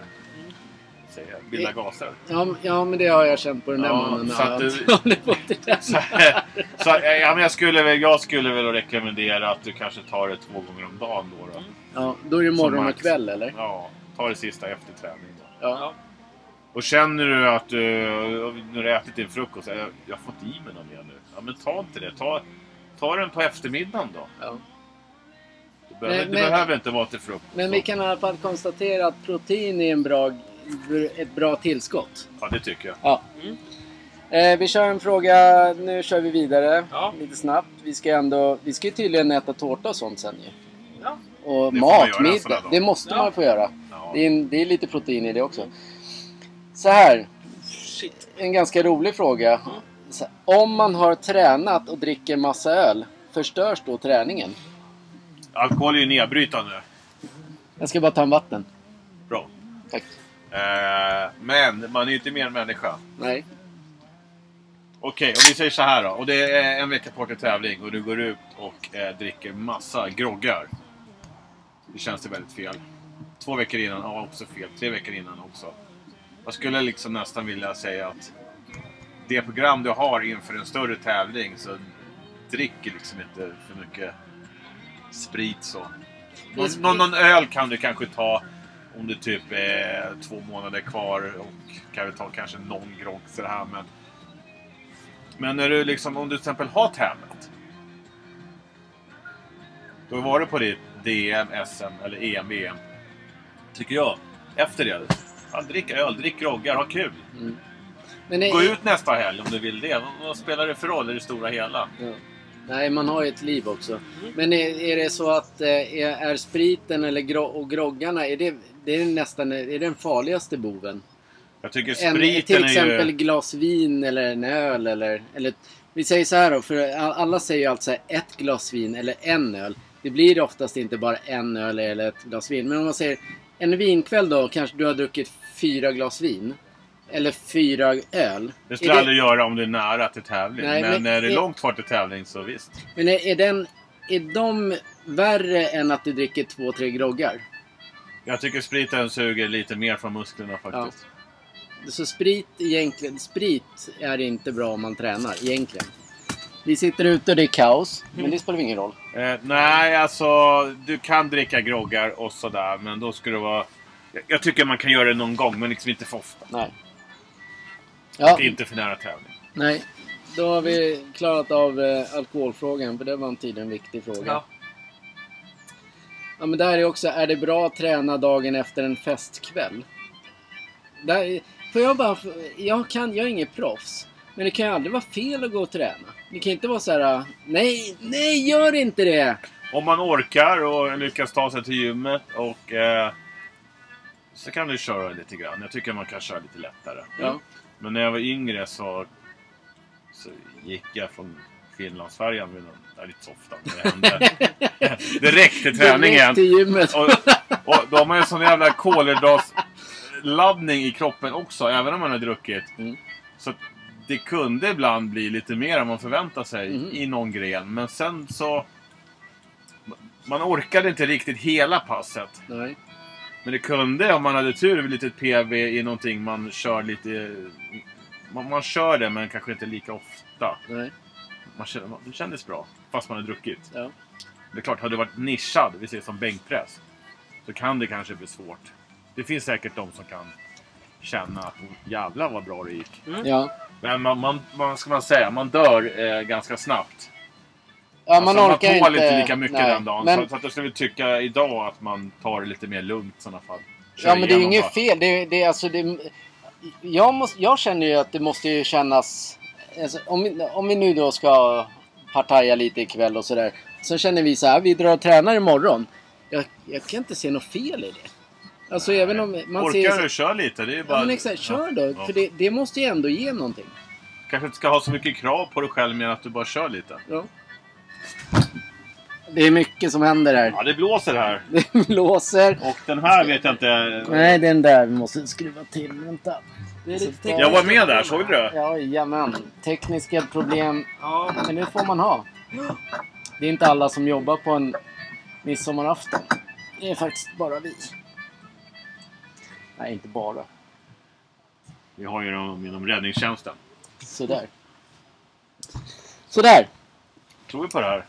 säga, bilda gaser. ja, ja men det har jag känt på den där Ja, mannen. så att. (laughs) Så, så, ja, men jag, skulle väl, jag skulle väl rekommendera att du kanske tar det två gånger om dagen då. då. Ja, då är det morgon och kväll eller? Ja, ta det sista efter träning. Då. Ja. Och känner du att du, när du har ätit din frukost, jag, jag har fått i mig något mer nu. Ja men ta inte det. Ta, ta den på eftermiddagen då. ja. Det behöver, Men- det men- behöver inte vara till frukost. Men vi kan i alla fall konstatera att protein är en bra, ett bra tillskott. Ja, det tycker jag. Ja. Eh, vi kör en fråga, nu kör vi vidare Ja. lite snabbt. Vi ska ändå, vi ska ju tydligen äta tårta och sånt sen ju. Ja. Och Det mat, middag, det måste Ja. man få göra. Ja. Det är, en, det är lite protein i det också. Så här, Shit. en ganska rolig fråga. Här, om man har tränat och dricker massa öl, förstörs då träningen? Alkohol är ju nedbrytande. Jag ska bara ta en vatten. Bra. Tack. Eh, men man är ju inte mer än människa. Nej. Okej, om vi säger så här då. Och det är en vecka kvar till tävling och du går ut och eh, dricker massa groggar. Det känns det väldigt fel. Två veckor innan, ja också fel. Tre veckor innan också. Jag skulle liksom nästan vilja säga att det program du har inför en större tävling så dricker liksom inte för mycket sprit så. Någon, någon, någon öl kan du kanske ta om det typ är två månader kvar och kan vi ta kanske någon grogg det här men men när du liksom, om du till exempel har tävlat. Du har varit på ditt DM, SM eller EM, VM. Tycker jag. Efter det. Drick öl, drick groggar, ha kul. Men det, Gå ut nästa helg om du vill det. Vad, spelar det för roll i det stora hela? Ja. Nej, man har ju ett liv också. Men är, är det så att eh, är, är spriten eller gro och groggarna, är det, det är nästan är det den farligaste boven? Jag tycker En, spriten till är exempel ju... glas vin eller en öl eller, eller... Vi säger så här då, för alla säger ju alltså ett glas vin eller en öl. Det blir oftast inte bara en öl eller ett glas vin. Men om man säger en vinkväll då, kanske du har druckit fyra glas vin. Eller fyra öl. Det skulle jag aldrig göra om du är nära till tävling. Nej, men, men- när det är långt kvar till tävling så visst. Men är, är, den, är de värre än att du dricker två, tre groggar? Jag tycker spriten suger lite mer från musklerna faktiskt. Så sprit egentligen, sprit är inte bra om man tränar egentligen. Vi sitter ute och det är kaos, men det spelar ingen roll. Eh, nej, alltså du kan dricka groggar och sådär, men då ska det vara... Jag, tycker man kan göra det någon gång, men liksom inte för ofta. Nej. Ja, Och inte för nära tävling. nej. Då har vi klarat av eh, alkoholfrågan, för det var en tid en viktig fråga. Ja. Ja, men där är också, är det bra att träna dagen efter en festkväll? Där, får jag bara, jag, kan, jag är inget proffs. Men det kan ju aldrig vara fel att gå och träna. Det kan inte vara så här, nej, nej, gör inte det! Om man orkar och lyckas ta sig till gymmet och... Eh, så kan du köra lite grann. Jag tycker man kan köra lite lättare. Ja. Men när jag var yngre så, så gick jag från Finlandsfärjan med någon... Ja, lite så ofta. men Det hände. (laughs) Direkt till träningen. Direkt till gymmet. Och, och då har man ju sån jävla kolhydratladdning i kroppen också, även om man har druckit. Mm. Så det kunde ibland bli lite mer än man förväntar sig Mm. i någon gren. Men sen så... Man orkade inte riktigt hela passet. Nej. Men det kunde, om man hade tur, bli lite PV i någonting man kör lite... Man, man kör det, men kanske inte lika ofta. Nej. Man kände, det kändes bra, fast man hade druckit. Ja. Det är klart, hade du varit nischad, vi säger som bänkpress, så kan det kanske bli svårt. Det finns säkert de som kan känna att jävlar vad bra det gick. Ja. Men man, man, vad ska man säga, man dör eh, ganska snabbt. Ja, man alltså, orkar man tål inte... inte lika mycket nej. den dagen. Men, Så, så att jag skulle tycka idag att man tar det lite mer lugnt i sådana fall. Kör ja, men det är ju inget bara. fel. Det, det, är alltså, det, jag, måste, jag känner ju att det måste ju kännas... Alltså, om, vi- om vi nu då ska partaja lite ikväll och sådär. Så känner vi så här, vi drar och tränar imorgon. Jag, jag kan inte se något fel i det. Alltså även om man Orkar ser... du, kör lite. Det är bara... Ja men exakt, kör då. Ja. För det, det måste ju ändå ge någonting. Kanske inte ska ha så mycket krav på dig själv mer än att du bara kör lite. Ja. Det är mycket som händer här. Ja, det blåser här. (laughs) Det blåser. Och den här vet jag inte... Nej, den där vi måste skruva till. Vänta. Det är lite Jag Jag var med där, såg du det? Jajamän. Tekniska problem. Ja, Men det får man ha. Det är inte alla som jobbar på en midsommarafton. Det är faktiskt bara vi. Nej, inte bara. Vi har ju dem inom räddningstjänsten. Sådär. Sådär. Tror vi på det här?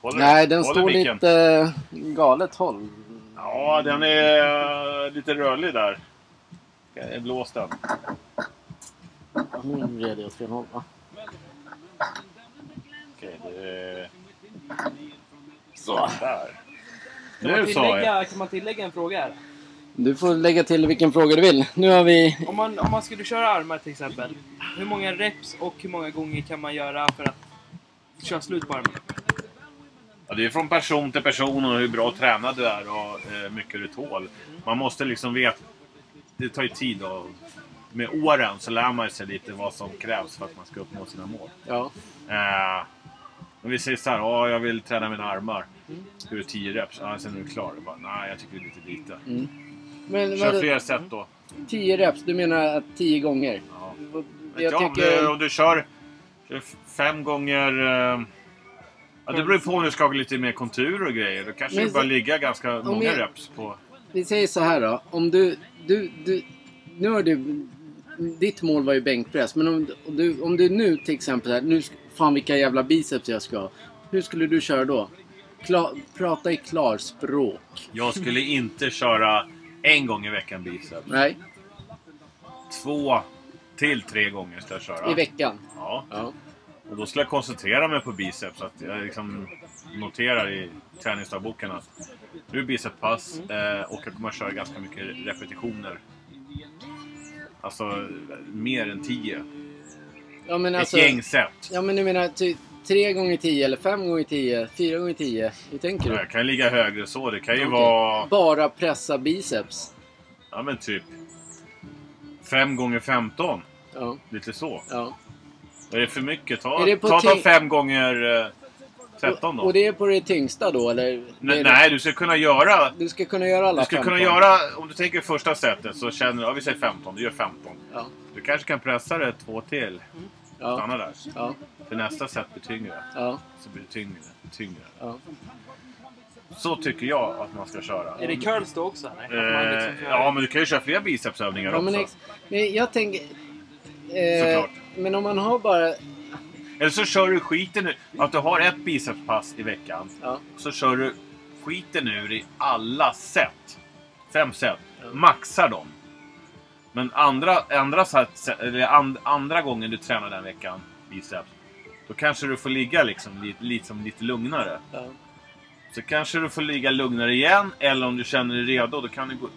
Håller, Nej, den håller står micken? lite eh, galet håll. Ja, den är eh, lite rörlig där. Är blåst den. Nu vred jag åt fel håll va? Okej, det är... Så. Där. kan, man Nu jag. tillägga, kan man tillägga en fråga här? Du får lägga till vilken fråga du vill. Nu har vi... Om man, om man skulle köra armar till exempel. Hur många reps och hur många gånger kan man göra för att köra slut på armen? Ja, det är från person till person och hur bra tränad du är och hur mycket du tål. Man måste liksom veta... Det tar ju tid och med åren så lär man sig lite vad som krävs för att man ska uppnå sina mål. Ja. Eh, men vi säger så här, ja, jag vill träna mina armar. Ska du 10 reps? Ja, sen är du klar. Bara, Nej, jag tycker det är lite lite. Men Kör vadå, fler set då. 10 reps, du menar att 10 gånger? Ja. Jag ja, om, du, tycker... om du kör fem gånger... eh, Ja, det beror på om du ska ha lite mer konturer och grejer. Då kanske Men det bara ligga ganska många jag- reps på... Vi säger så här då. Om du... du, du nu har du... Ditt mål var ju bänkpress. Men om, om, du, om du nu till exempel här, nu, Fan vilka jävla biceps jag ska ha. Hur skulle du köra då? Kla, prata i klarspråk. Jag skulle inte köra en gång i veckan biceps. Nej, Två till tre gånger ska jag köra. i veckan. Ja. Ja. Och då skulle jag koncentrera mig på biceps. Att jag liksom noterar i träningsdagboken att nu är bicepspass eh, och jag kommer att köra ganska mycket repetitioner. Alltså mer än tio. Ja alltså... Ett gäng set. Ja men du menar ty, 3 gånger 10 eller 5 gånger 10 4 gånger 10 Hur tänker du? Jag kan ligga högre så. Det kan ju Okej. vara... Bara pressa biceps? Ja men typ... 5 gånger 15 Ja, Lite så. ja. Är det för mycket? Ta, Är det på ta, ta 5 gånger eh, 13 då. Och det är på det tyngsta då eller? Nej, nej, du ska kunna göra... Du ska kunna göra alla Du ska 15. kunna göra... Om du tänker första setet så känner du... Ja, vi säger 15. Du gör 15. Ja, Du kanske kan pressa det två till. Ja, Stanna där. ja, För nästa set blir tyngre. ja, Så blir det tyngre. tyngre. ja. Så tycker jag att man ska köra. Är det curls då också? eller? Eh, liksom kör- ja, men du kan ju köra fler bicepsövningar ja men, också. men jag tänker... Eh, Såklart. men om man har bara... Eller så kör du skiten ur... Att du har ett bicepspass i veckan. Ja, Så kör du skiten ur i alla set. Fem set. Ja. Maxar dem. Men andra, andra, eller and, andra gången du tränar den veckan, biceps. Då kanske du får ligga liksom lite, lite, som lite lugnare. ja. Så kanske du får ligga lugnare igen. Eller om du känner dig redo, då kan du gå,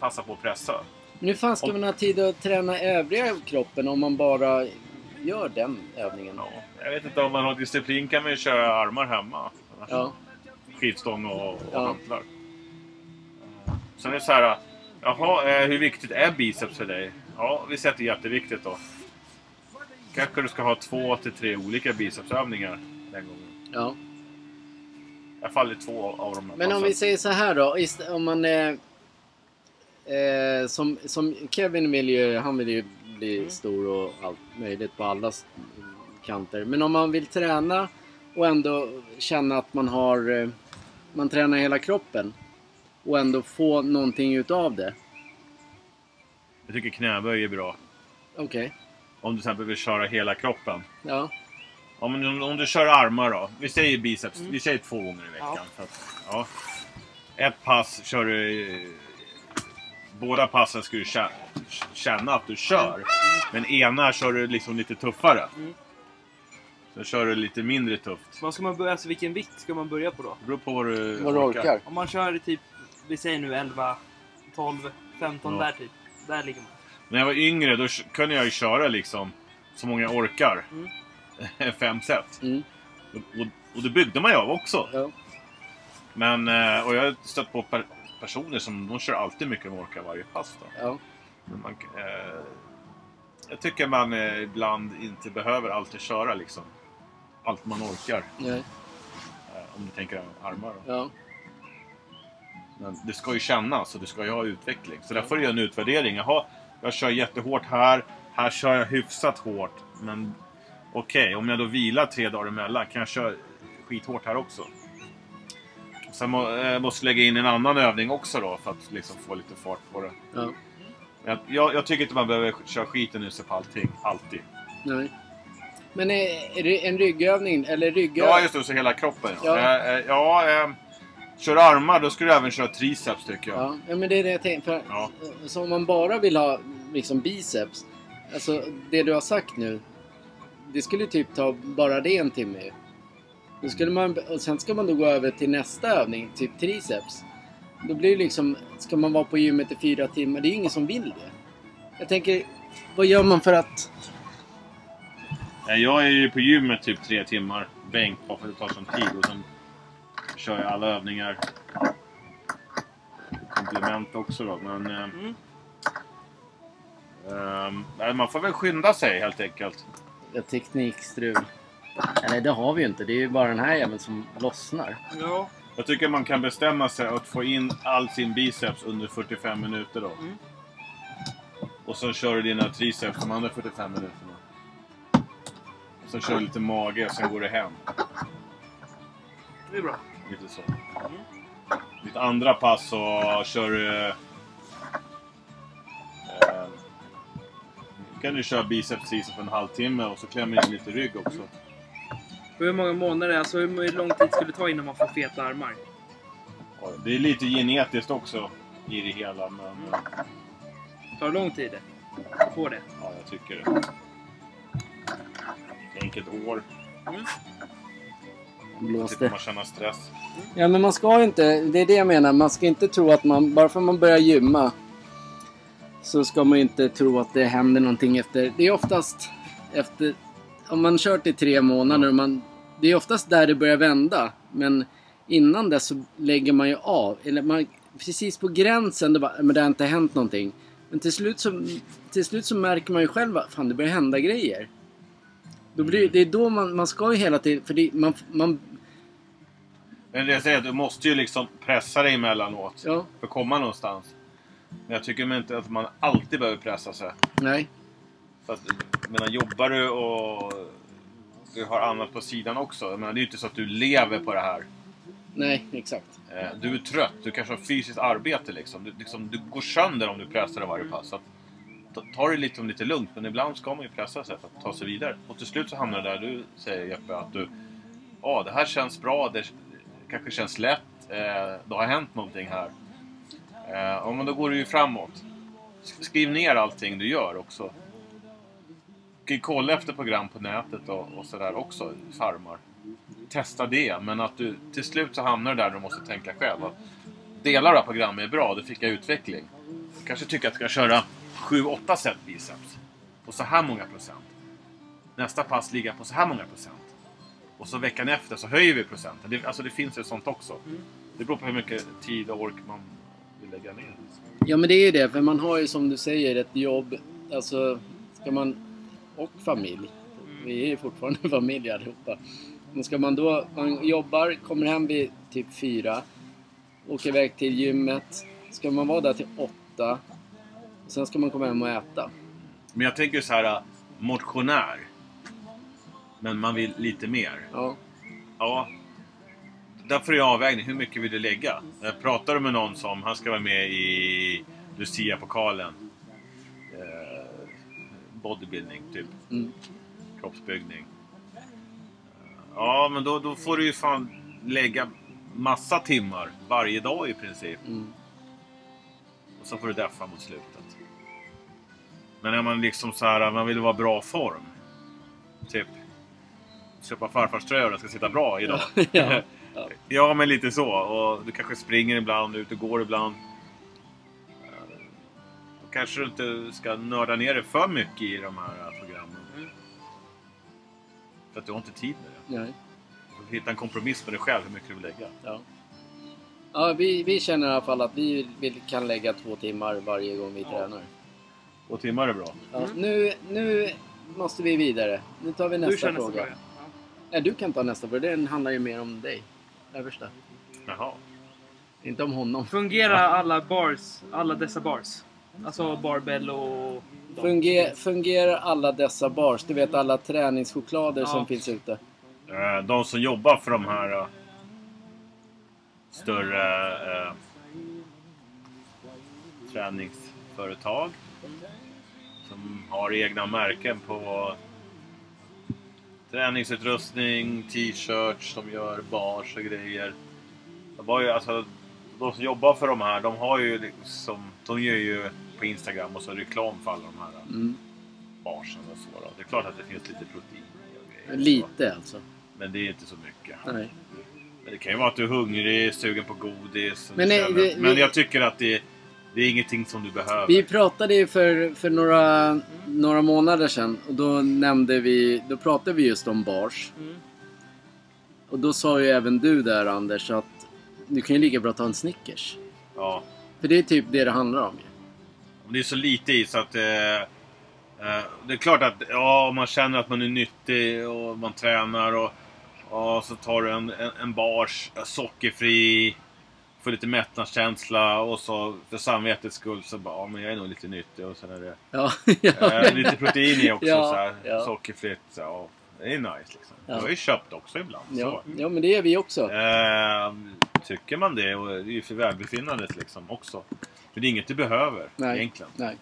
passa på att pressa. Men hur fan ska man ha tid att träna övriga kroppen om man bara gör den övningen? Ja, jag vet inte om man har disciplin kan man ju köra armar hemma. Ja, skivstång och, och Ja. hantlar. Sen är det så här. Jaha, eh, hur viktigt är biceps för dig? Ja, vi säger att det är jätteviktigt då. Kanske du ska ha två till tre olika bicepsövningar den gången. ja. I alla fall i två av dem. Men om vi säger så här då. Om man... Eh, eh, som, som Kevin vill ju... Han vill ju bli stor och allt möjligt på alla kanter. Men om man vill träna och ändå känna att man har... Eh, man tränar hela kroppen. Och ändå få någonting utav det. Jag tycker knäböj är bra. Okej. Om du till exempel vill köra hela kroppen. Ja. Om, om, om du kör armar då. Vi säger biceps. Mm. Vi säger två gånger i veckan. Ja. Att, ja. Ett pass kör du... Båda passen ska du kä- känna att du kör. Men ena kör du liksom lite tuffare. Mm. Sen kör du lite mindre tufft. Vad ska man börja, alltså vilken vikt ska man börja på då? Det beror på vad du Vad du orkar. Om man kör typ, vi säger nu 11, 12, 15 Ja. där typ. Där ligger man. När jag var yngre då kunde jag ju köra liksom så många jag orkar. (laughs) Fem set. Mm. Och, och, och det byggde man ju av också. Ja. Men, eh, och jag har stött på per, personer som de kör alltid mycket de orkar varje pass. Då. Ja. Men man, eh, jag tycker man eh, ibland inte behöver alltid köra liksom allt man orkar. Nej. Eh, om du tänker armar. Då. Ja. Men det ska ju kännas och det ska ju ha utveckling. Så där får du göra en utvärdering. Jaha, jag kör jättehårt här. Här kör jag hyfsat hårt. Men okej, om jag då vilar tre dagar emellan kan jag köra skithårt här också. Sen må, eh, måste lägga in en annan övning också då för att liksom få lite fart på det. Ja. Jag, jag, jag tycker inte man behöver köra skiten ur sig på allting. Alltid. Nej. Men är, är det en ryggövning eller ryggövning? Ja, just det. Så hela kroppen. Ja. Ja, eh, eh, ja eh, kör armar då ska du även köra triceps tycker jag. Ja, ja men det är det jag tänkte. För, Ja. Så om man bara vill ha liksom biceps. Alltså det du har sagt nu. Det skulle typ ta bara det en timme ju. Då skulle man, och sen ska man då gå över till nästa övning, typ triceps. Då blir det liksom, ska man vara på gymmet i fyra timmar? Det är ju ingen som vill det. Jag tänker, vad gör man för att... Jag är ju på gymmet typ tre timmar. Bänk bara för att det tar sån tid. Och sen kör jag alla övningar. Komplement också då. Men... Mm. nej, man får väl skynda sig helt enkelt. Ja, teknikstrul. Eller det har vi ju inte. Det är ju bara den här jäveln som lossnar. Ja. Jag tycker man kan bestämma sig att få in all sin biceps under 45 minuter då. Mm. Och sen kör du dina triceps de andra 45 minuterna. Och sen kör du lite mage, sen går det hem. Det är bra. Lite så. Ditt andra pass så kör du... Eh, kan du köra biceps triceps en halvtimme och så klämmer in lite rygg också. Hur många månader, alltså hur lång tid skulle det ta innan man får feta armar? Det är lite genetiskt också i det hela men eh, Tar det lång tid? Att få det? ja, jag tycker det. Tänk ett år. Blåste. Slipper man känna stress. Ja men man ska ju inte, det är det jag menar, man ska inte tro att man, bara för att man börjar gymma så ska man ju inte tro att det händer någonting efter, det är oftast efter, om man kört i tre månader och man, det är oftast där det börjar vända. Men innan dess så lägger man ju av, eller man, precis på gränsen, det, bara, men det har inte hänt någonting. Men till slut så, till slut så märker man ju själv att fan det börjar hända grejer. Då blir, det är då man, man ska ju hela tiden, för det, man, man, Men det jag säger, du måste ju liksom pressa dig emellanåt ja, för att komma någonstans. Men jag tycker inte att man alltid behöver pressa sig. nej. För att, menar, jobbar du och du har annat på sidan också. Jag menar, det är ju inte så att du lever på det här. Nej, exakt. Eh, Du är trött, du kanske har fysiskt arbete liksom. Du, liksom, du går sönder om du pressar dig varje pass. Så att, ta, det lite, lite lugnt, men ibland ska man ju pressa sig för att ta sig vidare. Och till slut så hamnar det där du säger Jeppe, att du... Ja, det här känns bra, det kanske känns lätt. Eh, det har hänt någonting här. Eh, ja, men då går du ju framåt. Skriv ner allting du gör också. Du kan ju kolla efter program på nätet och, och sådär också, farmar. Testa det, men att du till slut så hamnar du där du måste tänka själv. Att delar av programmet är bra, det fick jag utveckling. Du kanske tycker att jag ska köra 7-8 set biceps. På så här många procent. Nästa pass ligga på så här många procent. Och så veckan efter så höjer vi procenten. Det, alltså det finns ju sånt också. Det beror på hur mycket tid och ork man vill lägga ner. Ja men det är ju det, för man har ju som du säger ett jobb, alltså ska man, och familj. Vi är ju fortfarande (laughs) familj allihopa. Men ska man då, man jobbar, kommer hem vid typ fyra, åker iväg till gymmet, ska man vara där till åtta, sen ska man komma hem och äta. Men jag tänker så här, motionär. Men man vill lite mer. Ja, Ja. Där får du göra avvägning. Hur mycket vill du lägga? Jag pratar du med någon som, han ska vara med i Lucia-pokalen. Eh, bodybuilding, typ. mm. Kroppsbyggning. Ja, men då, då får du ju fan lägga massa timmar varje dag i princip. Mm. Och så får du deffa mot slutet. Men är man liksom så här, man vill vara bra form. Typ köpa farfars tröja och den ska sitta bra idag. (laughs) ja. Ja, men lite så. Och du kanske springer ibland, ute och går ibland. Då kanske du inte ska nörda ner dig för mycket i de här eh, programmen. Mm. För att du har inte tid med det. Nej. Du får hitta en kompromiss med dig själv hur mycket du vill lägga. Ja. Ja, vi, vi känner i alla fall att vi, vi kan lägga två timmar varje gång vi tränar. Två timmar är bra. Ja, Mm. nu, nu måste vi vidare. Nu tar vi nästa nästa fråga. fråga. Ja. Ja, du kan ta nästa fråga. Den handlar ju mer om dig. Översta. Jaha. Inte om honom. Fungerar alla bars, alla dessa bars? Alltså barbell och... Funger, fungerar alla dessa bars? Du vet alla träningschoklader Ja. som finns ute. Eh, De som jobbar för de här eh, större eh, träningsföretag som har egna märken på träningsutrustning, t-shirts, de gör bars och grejer. De, har ju, alltså, de som jobbar för de här, de har ju liksom, de gör ju på Instagram och så reklam för alla de här Mm. barsen och så. Då. Det är klart att det finns lite protein och grejer. Lite alltså. Men det är inte så mycket. Nej. Men det kan ju vara att du är hungrig, sugen på godis. Men nej, det- men jag tycker att det, det är ingenting som du behöver. Vi pratade ju för, för några, några månader sedan och då nämnde vi, då pratade vi just om bars. Mm. Och då sa ju även du där Anders att du kan ju lika bra ta en Snickers. Ja. För det är typ det det handlar om ju. Det är så lite i så att... Eh, eh, det är klart att ja, om man känner att man är nyttig och man tränar och... Och så tar du en, en, en bars, sockerfri, får lite mättnadskänsla och så för samvetets skull så bara, ja men jag är nog lite nyttig och sen är det Ja, (laughs) ja. eh, lite protein i också Ja, så här, ja. sockerfritt. Så, det är nice liksom. Ja. Jag har ju köpt också ibland. Ja, Så. ja, men det är vi också. Eh, tycker man det, och det är ju för välbefinnandet liksom också. Men det är inget du behöver Nej. egentligen. Nej.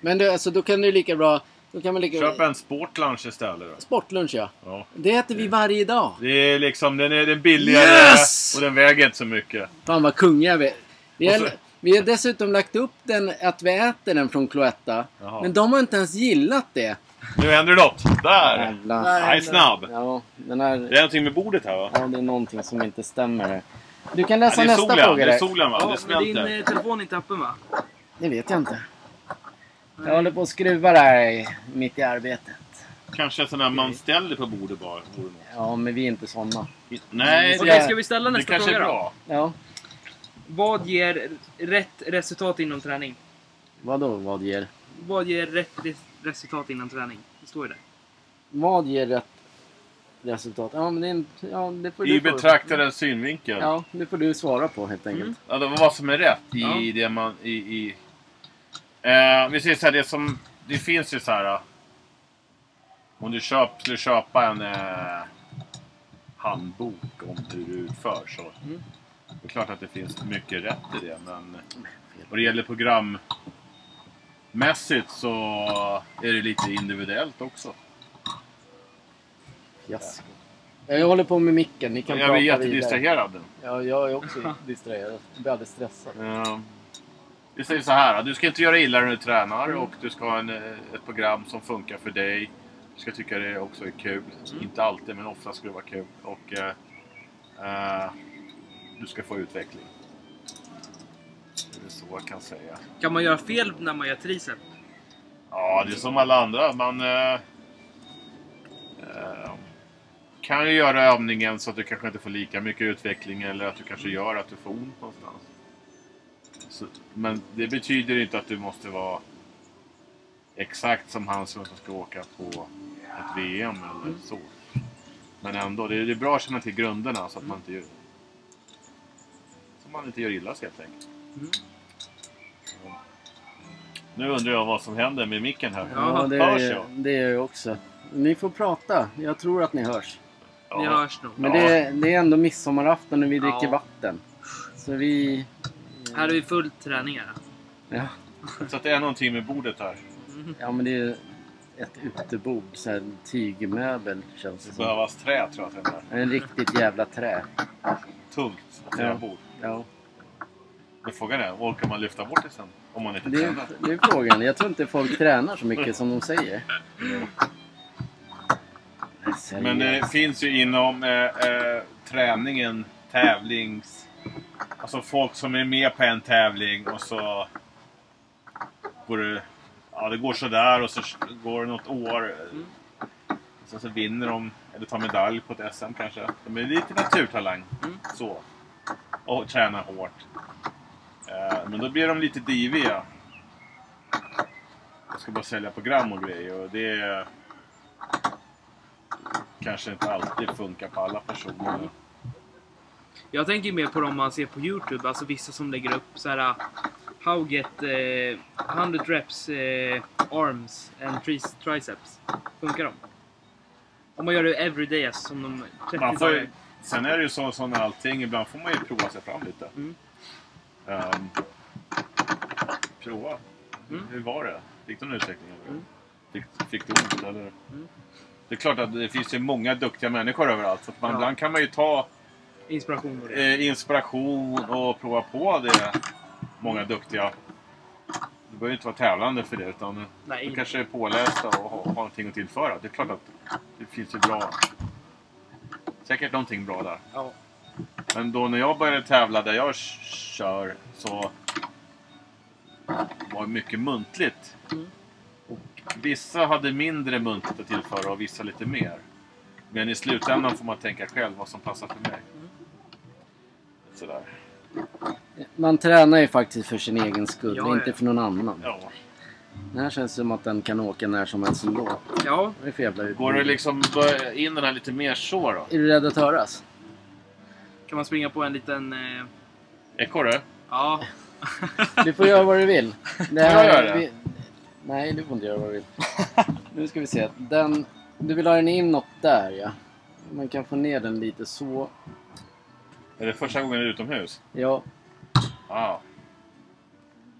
Men du, alltså, då kan du lika bra... Då kan man lika Köp en sportlunch istället då. Sportlunch ja. Ja. Det äter vi varje dag. Det är liksom, den är, den är billigare Yes! och den väger inte så mycket. Fan vad kungiga vi är. Vi har, så- vi har dessutom lagt upp den, att vi äter den från Cloetta. Jaha. Men de har inte ens gillat det. Nu händer det något. Där! Jag är snabb. Ja, den här, Det är någonting med bordet här va? ja, det är någonting som inte stämmer här. Du kan Ja, läsa är nästa solen, fråga det är solen va? Ja, det men din smälter. eh, telefon är inte öppen va? Det vet jag inte. Jag håller på att skruva där mitt i arbetet. Kanske här man ställer på bordet bara. Ja, men vi är inte såna. Nej, Okej, ska vi ställa det nästa fråga då? Ja. Vad ger rätt resultat inom träning? Vadå vad ger? Vad ger rätt res- resultat inom träning? Det står ju där. Vad ger rätt resultat? Ja, men det, är en, ja, det får I du betraktarens synvinkel. Ja, det får du svara på helt enkelt. Mm. Var vad som är rätt i Ja. det man... I, i, eh, vi säger så här, det som... Det finns ju så här... eh, Om du köp, skulle köpa en eh, handbok om hur du utför så... Mm. Det är klart att det finns mycket rätt i det, men... Vad det gäller programmässigt så är det lite individuellt också. Fiasko. Jag håller på med micken, ni kan Jag blir prata vidare. jättedistraherad. Ja, jag är också distraherad. Jag blir alldeles stressad. Eh, Vi säger så här, du ska inte göra illa när du tränar och du ska ha en, eh, ett program som funkar för dig. Du ska tycka det också är kul. Inte alltid, men ofta ska det vara kul. Och eh, du ska få utveckling. Det är så jag kan säga. Kan man göra fel när man gör tricep? Ja, det är som alla andra. Man eh, eh, kan ju göra övningen så att du kanske inte får lika mycket utveckling eller att du kanske gör att du får ont någonstans. Så, men det betyder inte att du måste vara exakt som han som ska åka på ett VM eller så. Men ändå, det är, det är bra att känna till grunderna så att man inte gör, så man inte gör illa sig helt enkelt. Mm. Ja. Nu undrar jag vad som händer med micken här. Ja, Ja, det, hörs är, jag? det är jag också. Ni får prata. Jag tror att ni hörs. Ni hörs nog. Men Ja. det, det är ändå midsommarafton och vi dricker Ja. vatten. Så vi... Här är vi full träning här. Ja, Så att det är någonting med bordet här. Mm. ja men det är ett utebord. Så här, tygmöbel känns det Det som. behövas trä tror jag att det är. En riktigt jävla trä. Tungt träbord. Ja, Men frågan är, orkar man lyfta bort det sen? Om man inte det är, tränar? det är frågan. Jag tror inte folk tränar så mycket som de säger. Men det finns ju inom eh, eh, träningen, tävlings... Alltså folk som är med på en tävling och så går det... Ja, det går sådär och så går det något år. Mm. Sen så vinner de, eller tar medalj på ett SM kanske. De är lite naturtalang. Mm. Så. Och tränar hårt. Eh, men då blir de lite diviga. Jag ska bara sälja program och grejer och det är kanske inte alltid funkar på alla personer. Jag tänker mer på dem man ser på Youtube, alltså vissa som lägger upp så här uh, How get eh, 100 reps eh, arms and tri- triceps. Funkar de? Om man gör det everyday, alltså som de 30 Man får dagar. sen är det ju så som med allting, ibland får man ju prova sig fram lite. Mm. Ehm, prova. Mm. Hur var det? Fick du någon utveckling? Mm. Fick, fick du ont? Eller? Mm. Det är klart att det finns ju många duktiga människor överallt. Så man, Ja. Ibland kan man ju ta Inspiration och det. eh, inspiration och prova på det. Många duktiga. Du behöver inte vara tävlande för det utan Nej. du kanske är pålästa och har, har någonting att tillföra. Det är klart att det finns ju bra... Säkert någonting bra där. Ja. Men då när jag började tävla där jag kör så var det mycket muntligt. Mm. Och vissa hade mindre muntligt att tillföra och vissa lite mer. Men i slutändan får man tänka själv vad som passar för mig. Sådär. Man tränar ju faktiskt för sin egen skull, Ja, inte för någon annan. Ja. Den här känns som att den kan åka när som helst ändå. Ja, Vad är det för jävla Går det liksom in den här lite mer så då? Är du rädd att höras? kan man springa på en liten... Eh, Ekorre? ja. Du får göra vad du vill. (laughs) Det jag göra det? vi- Nej, du får inte göra vad du vill. Nu ska vi se. Den... Du vill ha den inåt där ja. Man kan få ner den lite så. Är det första gången du är utomhus? Ja, Ja,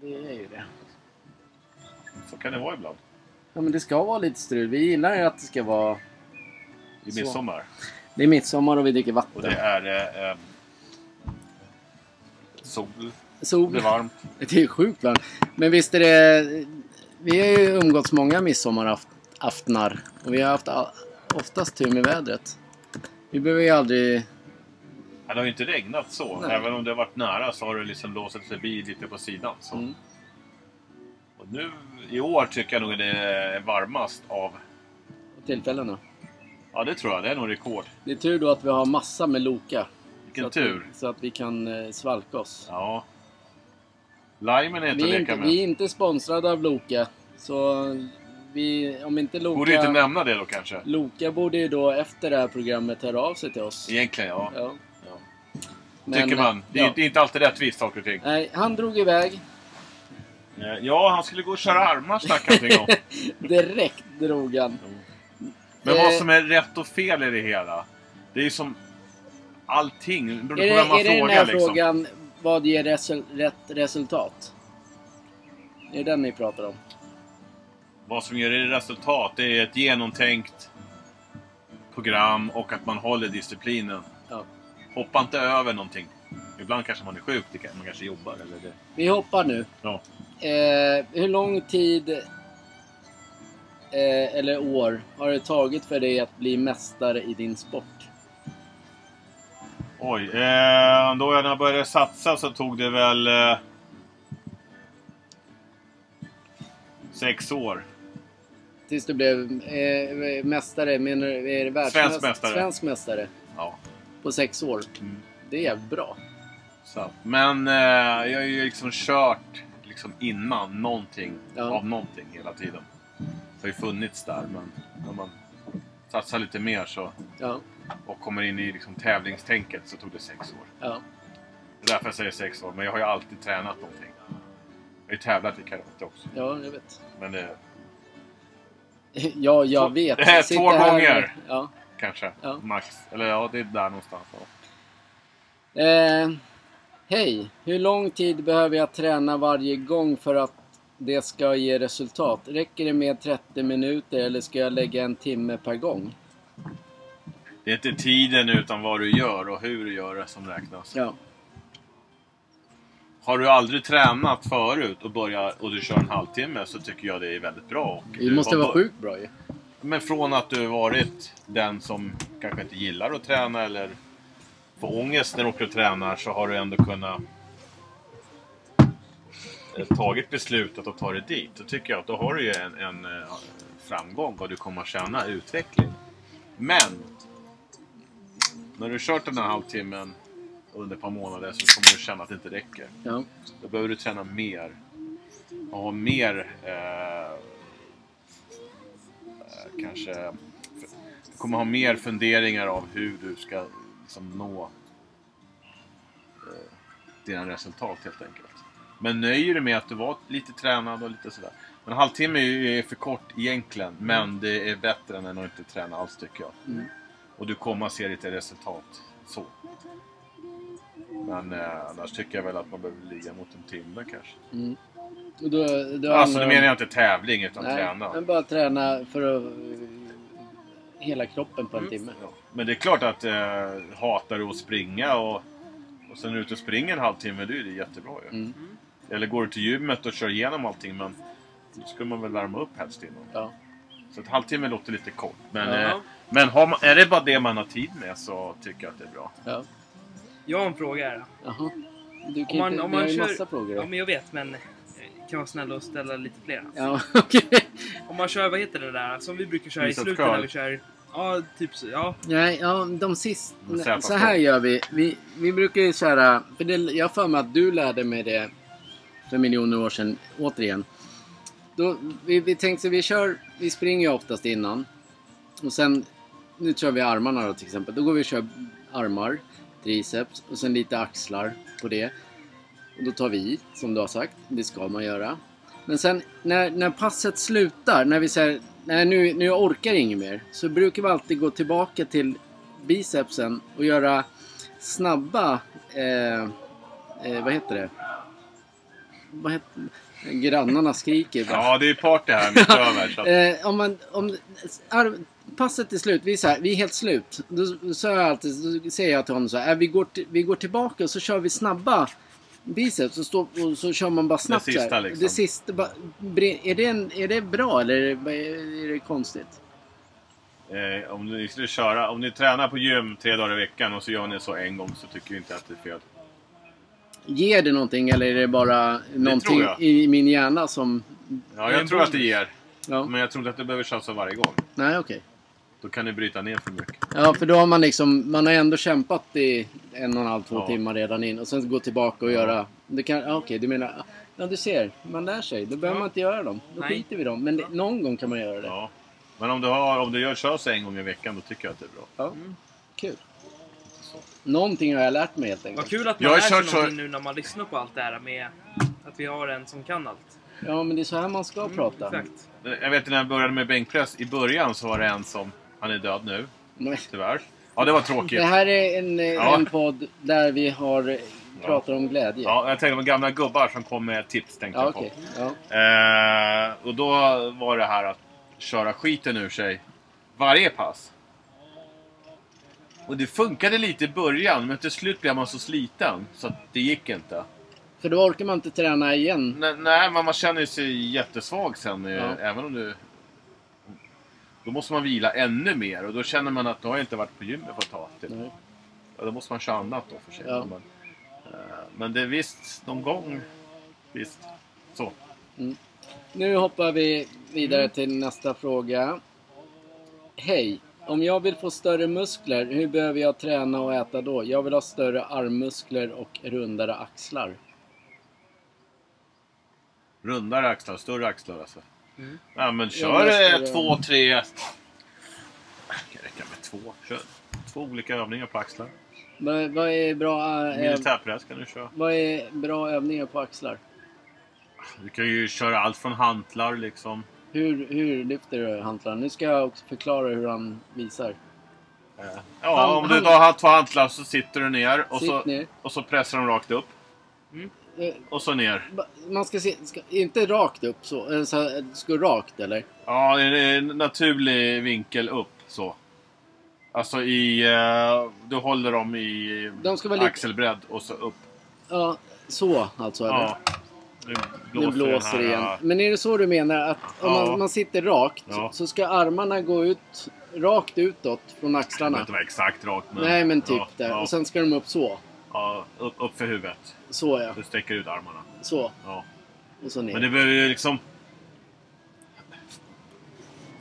det är ju det. så kan det vara ibland. Ja, men det ska vara lite strul. Vi gillar ju att det ska vara... I Så. midsommar. Det är midsommar och vi dricker Och vatten. det är eh, eh, sol, Sol. det är varmt. (laughs) Det är sjukt varmt. Men visst är det... Vi har ju umgåtts många midsommaraftnar. Och vi har haft oftast tur med vädret. Vi behöver ju aldrig... Ja, Det har ju inte regnat så. Nej. Även om det har varit nära så har det liksom blåsit förbi lite på sidan. Så. Mm. Och nu i år tycker jag nog det är varmast av... tillfällena. Ja, det tror jag. Det är nog rekord. Det är tur då att vi har massa med Loka. Vilken så att tur. Vi, så att vi kan eh, svalka oss. Ja. Limen är inte att Vi är leka inte, med. vi är inte sponsrade av Loka. Så vi, om inte Loka... Borde inte nämna det då kanske? Loka borde ju då efter det här programmet höra av sig till oss. Egentligen ja. Ja. Men, Tycker man. Det är, ja. inte, det är inte alltid rättvist saker och ting. Nej, han drog iväg. Eh, Ja, han skulle gå och köra armar snackade om. (laughs) Direkt drog han. Men vad Eh. som är rätt och fel i det hela. Det är ju som allting. Det beror Är på vem man är det den frågar här liksom. frågan, vad ger resul, rätt resultat? Är det den ni pratar om? Vad som ger det resultat, det är ett genomtänkt program och att man håller disciplinen. Hoppa inte över någonting. Ibland kanske man är sjuk, det kan- man kanske jobbar eller det. Vi hoppar nu. Ja. Eh, hur lång tid eh, eller år har det tagit för dig att bli mästare i din sport? Oj, eh, då när jag började satsa så tog det väl eh, sex år. Tills du blev eh, mästare, menar du, är det? Svensk mästare. Svensk mästare Ja. På sex år. Mm. Det är jävligt bra. Så. Men eh, jag har ju liksom kört liksom innan någonting Ja. av någonting hela tiden. Det har ju funnits där men när man satsar lite mer så Ja, och kommer in i liksom tävlingstänket så tog det sex år. ja. Det är därför jag säger sex år, men jag har ju alltid tränat någonting. Jag har ju tävlat i karate också. ja jag vet. Men det (laughs) Ja, jag vet. det här är Sitter två här- gånger. Ja. Kanske Ja. max. Eller ja, det är där någonstans. Ja. Eh, Hej! Hur lång tid behöver jag träna varje gång för att det ska ge resultat? Räcker det med 30 minuter eller ska jag lägga en timme per gång? Det är inte tiden utan vad du gör och hur du gör det som räknas. Ja. Har du aldrig tränat förut och börjar och du kör en halvtimme så tycker jag det är väldigt bra. Och du måste vara sjukt bra ju. Men från att du varit den som kanske inte gillar att träna eller får ångest när du åker och tränar så har du ändå kunnat eh, tagit beslutet att ta dig dit. Då tycker jag att då har du ju en, en eh, framgång och du kommer att känna utveckling. Men när du har kört den här halvtimmen under ett par månader så kommer du känna att det inte räcker. Ja. Då behöver du träna mer. Och ha mer... Eh, kanske... Du kommer ha mer funderingar av hur du ska liksom, nå eh, dina resultat helt enkelt. Men nöjer du med att du var lite tränad och lite sådär. Men en halvtimme är för kort egentligen. Men det är bättre än att inte träna alls tycker jag. Mm. Och du kommer att se lite resultat så. Men eh, annars tycker jag väl att man behöver ligga mot en timme kanske. Mm. Då, då Alltså om- menar jag inte tävling utan Nej, träna. men bara träna för att... eh, Hela kroppen på en Mm. timme. Ja. Men det är klart att eh, hatar du att springa och, och sen är du ute och springer en halvtimme, det är det jättebra ju. Mm. Eller går du till gymmet och kör igenom allting men då ska man väl värma upp helst innan. Ja. Så ett halvtimme låter lite kort. Men, Ja. eh, men har man, är det bara det man har tid med så tycker jag att det är bra. Ja. Jag har en fråga här. Jaha. Du kan Om man- inte, om man har ju kör- massa frågor. Ja, men jag vet, men kan vara snäll och ställa lite fler. Ja, (laughs) okej. Om man kör, vad heter det där? Som vi brukar köra i slutet när vi kör... Ja, typ så. Ja. Nej, ja, de sista... Så här gör vi. Vi, vi brukar ju köra... För det, jag för mig att du lärde mig det för miljoner år sedan, återigen. Då, vi, vi tänkte så vi kör, vi springer ju oftast innan. Och sen, nu kör vi armarna då till exempel. Då går vi och kör armar, triceps och sen lite axlar på det. Och då tar vi i, som du har sagt. Det ska man göra. Men sen när, när passet slutar, när vi säger nej nu, nu orkar inget mer. Så brukar vi alltid gå tillbaka till bicepsen och göra snabba, eh, eh, vad heter det? Vad heter, grannarna skriker bara. Ja, det är party här mitt (laughs) över. Så att, Eh, om man, om ar, passet är slut, vi är, så här, vi är helt slut. Då, så jag alltid, då säger jag till honom så här, äh, vi, går vi går tillbaka och så kör vi snabba biceps och, stå, och så kör man bara snabbt. så sista liksom. Det sista, bre- är, det en, är det bra eller är det, är det konstigt? eh, om ni skulle köra, om ni tränar på gym tre dagar i veckan och så gör ni så en gång så tycker vi inte att det är fel. Ger det någonting eller är det bara någonting i min hjärna som... Ja, jag tror att det ger. Ja, Men jag tror inte att det behöver köra så varje gång. nej okej. Då kan ni bryta ner för mycket. Ja, för då har man liksom, man har ändå kämpat i en och en halv, två Ja. timmar redan in och sen gå tillbaka och göra... Det kan, ja, okej, du menar... Ja, du ser. Man lär sig. Då behöver Ja. man inte göra dem. Då Nej. skiter vi dem. Men det, någon gång kan man göra det. Ja. Men om du, har, om du gör kör så en gång i veckan, då tycker jag att det är bra. Ja. Mm. Kul. Någonting har jag lärt mig helt enkelt. Vad kul att Jag man har lär sig kört så- någonting nu när man lyssnar på allt det här med att vi har en som kan allt. Ja, men det är så här man ska prata. Mm, Exakt. Jag vet när jag började med bänkpress, i början så var det en som, han är död nu, Nej. tyvärr. Ja, det var tråkigt. Det här är en, eh, Ja. en podd där vi har, eh, pratar om glädje. Ja, jag tänkte på gamla gubbar som kom med tips, tänkte Ja, jag på. Ja. Eh, och då var det här att köra skiten ur sig varje pass. Och det funkade lite i början, men till slut blev man så sliten så att det gick inte. För då orkar man inte träna igen. Nej, nej men man känner sig jättesvag sen, eh, Ja. även om du... Då måste man vila ännu mer och då känner man att då har jag inte varit på gymmet på ett tag. Typ. Nej. Ja, då måste man köra annat då för sig. Ja. Men, eh, men det är visst, någon gång, visst. Så. Nu hoppar vi vidare Mm. till nästa fråga. Hej! Om jag vill få större muskler, hur behöver jag träna och äta då? Jag vill ha större armmuskler och rundare axlar. Rundare axlar, större axlar alltså. Mm. Ja men Ja, kör men eh, två, tre... Det kan räcka med två. Kör två olika övningar på axlar. Vad, vad, är bra, äh, Militärpress kan du köra. vad är bra övningar på axlar? Du kan ju köra allt från hantlar liksom. Hur, hur lyfter du hantlarna? Nu ska jag också förklara hur han visar. Eh, Ja, om du då har två hantlar så sitter du ner och, Sitt så, ner. och så pressar de rakt upp. Eh, Och så ner. Man ska se, ska, inte rakt upp så, eh, så det ska rakt eller? Ja, det en naturlig vinkel upp så. Alltså i... eh, Du håller dem i De ska vara axelbredd och så upp. Ja, så alltså eller? Ja. Nu Nu blåser det den igen. Men är det så du menar att om Ja. man, man sitter rakt Ja. så ska armarna gå ut rakt utåt från Det axlarna? inte vara exakt rakt men... Nej men typ där. Och sen ska de upp så. Ja, upp, upp för huvudet. Så ja. Du sträcker ut armarna. Så. Ja. Och så ner. Men det behöver ju liksom...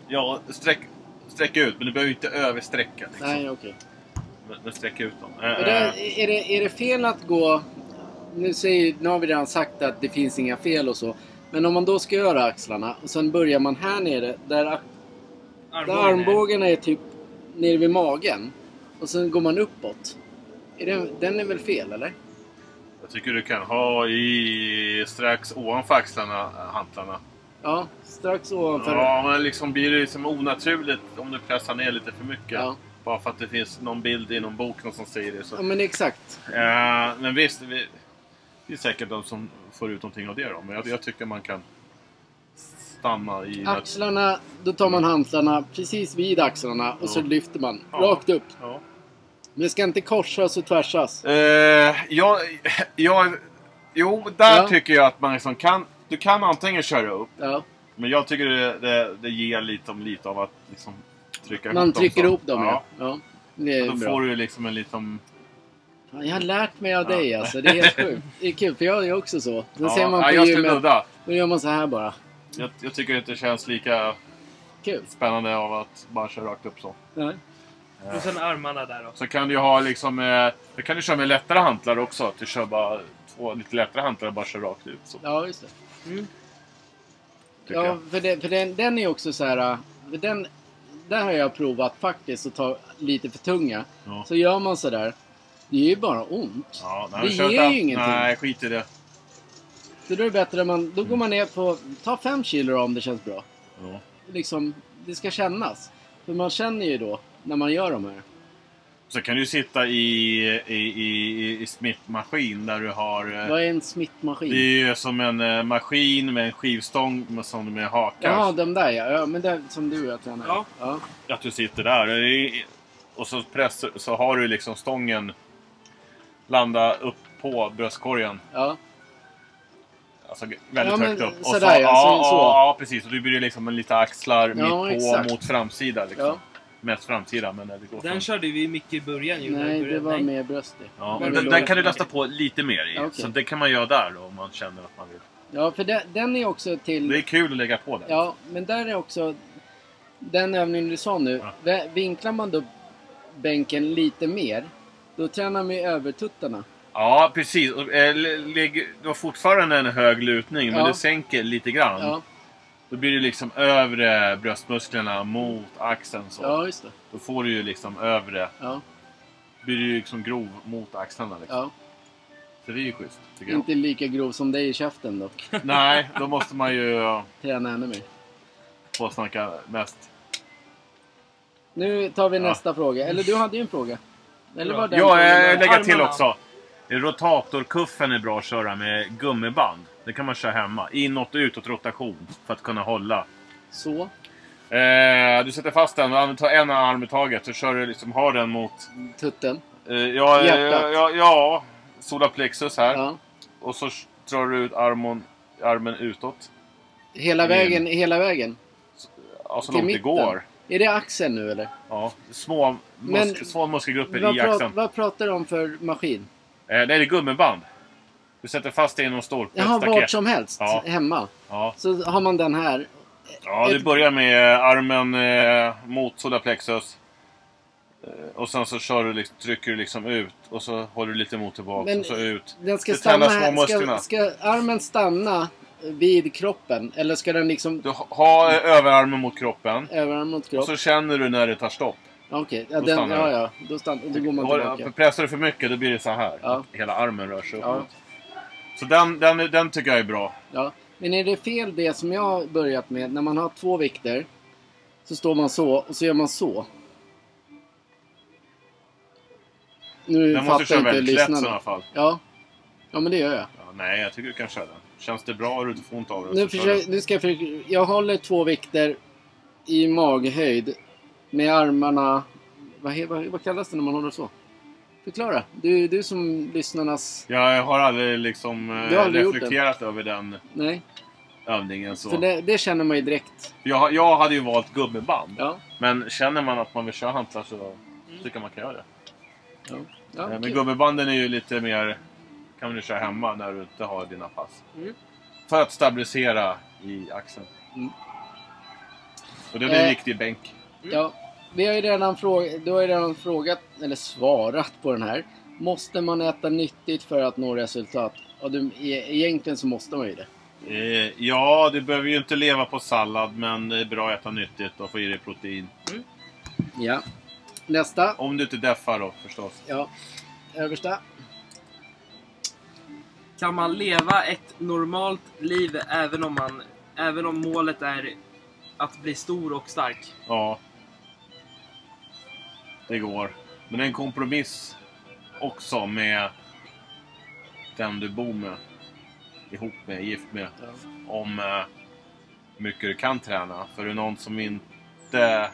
Ja, sträck, sträcka ut. Men du behöver ju inte översträcka. Liksom. Nej okej. Men, men sträck ut dem. Äh, där, äh, är, det, är det fel att gå... Nu, säger, nu har vi redan sagt att det finns inga fel och så. Men om man då ska göra axlarna och sen börjar man här nere där, där är- armbågarna är typ nere vid magen. Och sen går man uppåt. Är det, den är väl fel eller? jag tycker du kan ha i strax ovanför axlarna, äh, hantlarna. Ja, strax ovanför. Ja, men liksom blir det liksom onaturligt om du pressar ner lite för mycket. Ja. Bara för att det finns någon bild i någon bok som säger det. Så. Ja men exakt. Eh, men visst, vi, det är säkert de som får ut någonting av det då. Men jag, jag tycker man kan stanna i... Axlarna, då tar man hantlarna precis vid axlarna och så Ja. lyfter man Ja. rakt upp. Ja. Men det ska inte korsas och tvärsas. Eh, jag, jag, jo, där Ja. tycker jag att man liksom kan... Du kan antingen köra upp, Ja. men jag tycker det, det, det ger lite, om, lite av att liksom trycka ihop Man dem. trycker så. ihop dem ja. ja. Det är Då bra. får du liksom en liten... Jag har lärt mig av dig alltså. Det är helt sjukt. Det är kul för jag är också så. Sen ser man på jag gymmet. Då gör man så här bara. Jag, jag tycker inte det känns lika Kul. spännande av att bara köra rakt upp så. Nej. Och sen armarna där också. Så kan du ju ha liksom... Eh, kan du köra med lättare hantlar också. Att du kör bara två lite lättare hantlar och bara kör rakt ut. Så. Ja, just det. Mm. Ja, jag. för, det, för den, den är också så här... äh, För den, där har jag provat faktiskt att ta lite för tunga. Ja. Så gör man så där. Det gör ju bara ont. Ja, Det ger ju ingenting. Nej, skit i det. Så då är det bättre att man... Då går man ner på... Ta fem kilo om det känns bra. Ja. Liksom, det ska kännas. För man känner ju då när man gör de här. Så kan du sitta i, i, i, i smittmaskin där du har... eh, Vad är en smittmaskin? Det är ju som en eh, maskin med en skivstång med, som med hakar. Jaha, de där ja. ja men det som du jag tränar. Ja. ja. Att du sitter där. Och så, press, så har du liksom stången landa upp på bröstkorgen. ja. Alltså väldigt Ja, men högt upp. Och sådär, ja, ja, så- så. ja, ja, precis. Och då blir liksom en lite axlar Ja, mitt på exakt. mot framsida. Liksom. Mest framsida, men det går Den körde vi mycket i början ju. när Nej, det började. var Nej. med bröst i. Ja, Men och den, den kan du lasta på lite mer i. Ja, okej. Så det kan man göra där då, om man känner att man vill. Ja, för den, den är också till... Det är kul att lägga på den. Ja, men där är också... Den övningen du sa nu. Ja. vä- Vinklar man då bänken lite mer, då tränar man ju övertuttarna. Ja, precis. Och, eh, lägg- Du har fortfarande en hög lutning, men Ja. du sänker lite grann. Ja, Då blir det liksom övre bröstmusklerna mot axeln. Så. ja just det. Då får du ju liksom övre. Ja, blir du ju liksom grov mot axlarna. Liksom. ja. Så det är ju schysst, tycker jag. Inte lika grov som dig i käften dock. (laughs) Nej, då måste man ju eh, (laughs) Träna ännu mer. få snacka mest. Nu tar vi Ja. nästa fråga. Eller du hade ju en fråga. Eller var den Ja, frågan- jag lägger till också. Rotatorkuffen är bra att köra med gummiband. Det kan man köra hemma. Inåt och utåt rotation för att kunna hålla. Så. Eh, du sätter fast den och tar en arm i taget. Så kör du liksom, har den mot... Tutten. Eh, ja, eh, Hjärtat. ja, ja, solarplexus här. Ja. Och så drar du ut armen, armen utåt. Hela In. vägen, hela vägen. Ja, så Till långt det mitten. går. Är det axeln nu eller? Ja, små, Men- musk, små muskelgrupper i axeln. vad pratar du om för maskin? Eh, det är gummiband. Du sätter fast det i någon stolpe. Jaha, vart som helst? Ja. Hemma? Ja. Så har man den här. ja, du börjar med armen eh, mot solarplexus. Eh, och sen så kör du, liksom, trycker du liksom ut och så håller du lite emot tillbaka Men- och så ut. Den ska stanna små. Ska, ska armen stanna vid kroppen? Eller ska den liksom Du ha- har eh, överarmen mot kroppen. överarm mot Och kropp? så känner du när det tar stopp. Okej, ja, stannar ja, den. ja. Då, stann, då går man tillbaka. Pressar du för mycket då blir det så här. Ja. Hela armen rör sig Ja. Så den, den, den tycker jag är bra. Ja. Men är det fel det som jag har börjat med? När man har två vikter. Så står man så och så gör man så. Nu Den måste köra väldigt lätt i alla fall. Ja. Ja men det gör jag. Ja, nej, jag tycker du kan köra den. Känns det bra och du inte får ont av den Nu, försöker, nu ska jag försöka. Jag håller två vikter i maghöjd. Med armarna... Vad, vad, vad kallas det när man håller så? Förklara. Du, du som lyssnarnas... Jag har aldrig liksom eh, har aldrig gjort reflekterat över den Nej. övningen. Så. För det, det känner man ju direkt. Jag, jag hade ju valt gummiband. Ja. Men känner man att man vill köra hantlar så tycker jag man kan göra det. ja. Eh, ja Men okej. gummibanden är ju lite mer... kan du köra hemma när du inte har dina pass. Mm. För att stabilisera i axeln. Mm. Och det blir en Eh. viktig bänk. Ja, vi har ju redan, fråga, du har ju redan frågat, eller svarat på den här. Måste man äta nyttigt för att nå resultat? Ja, du, e- egentligen så måste man ju det. Eh, ja, du behöver ju inte leva på sallad men det är bra att äta nyttigt och få i dig protein. Ja. Nästa. Om du inte deffar då förstås. Ja. Översta. Kan man leva ett normalt liv även om, man, även om målet är att bli stor och stark? Ja. Det går. Men en kompromiss också med den du bor med. Ihop med, gift med. Ja. Om eh, hur mycket du kan träna. För är det någon som inte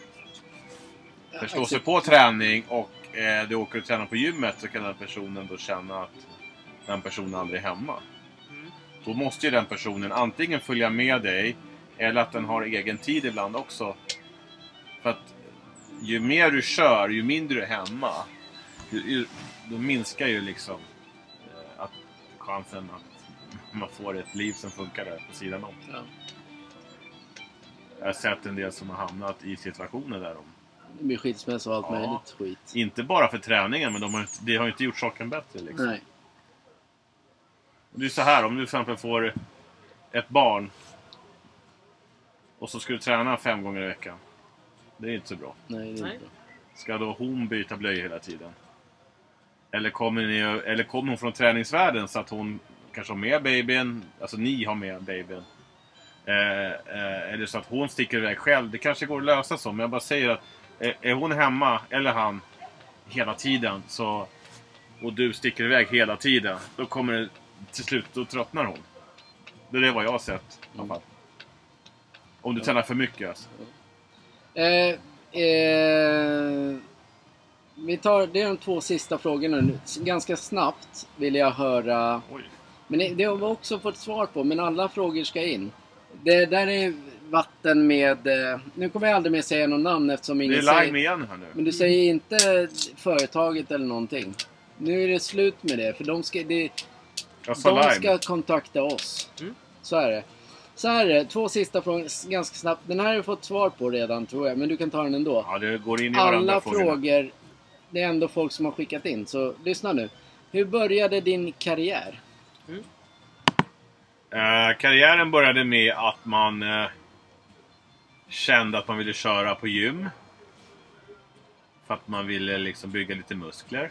förstår sig på träning och eh, du åker och tränar på gymmet så kan den personen då känna att den personen aldrig är hemma. Mm. Då måste ju den personen antingen följa med dig eller att den har egen tid ibland också. För att ju mer du kör, ju mindre du är hemma, ju, ju, då minskar ju liksom eh, att chansen att man får ett liv som funkar där på sidan om. Ja. Jag har sett en del som har hamnat i situationer där de Det blir skilsmässa och allt Ja. möjligt skit. Inte bara för träningen, men de har, inte- det har inte gjort saken bättre. Liksom. Nej. Det är så här, om du till exempel får ett barn Och så ska du träna fem gånger i veckan. Det är inte så bra. Nej, det är Nej. inte bra. Ska då hon byta blöjor hela tiden? Eller kommer, ni, eller kommer hon från träningsvärlden så att hon kanske har med babyn, alltså ni har med babyn? Eh, eh, eller så att hon sticker iväg själv. Det kanske går att lösa så, men jag bara säger att eh, är hon hemma, eller han, hela tiden så, och du sticker iväg hela tiden, då kommer det till slut, då tröttnar hon. Det är vad jag har sett i alla fall. Om du tränar för mycket alltså. Eh, eh, vi tar, det är de två sista frågorna nu. Ganska snabbt vill jag höra... Oj. Men det, det har vi också fått svar på, men alla frågor ska in. Det där är vatten med... Eh, nu kommer jag aldrig mer säga någon namn eftersom Det ingen är säger... lime igen här nu. Men du säger inte företaget eller någonting. Nu är det slut med det, för de ska, det, de ska kontakta oss. Mm. Så är det. Så här är det, två sista frågor ganska snabbt. Den här har du fått svar på redan tror jag, men du kan ta den ändå. Ja, det går in i Alla frågor, det är ändå folk som har skickat in. Så lyssna nu. Hur började din karriär? Eh, karriären började med att man eh, kände att man ville köra på gym. För att man ville liksom bygga lite muskler.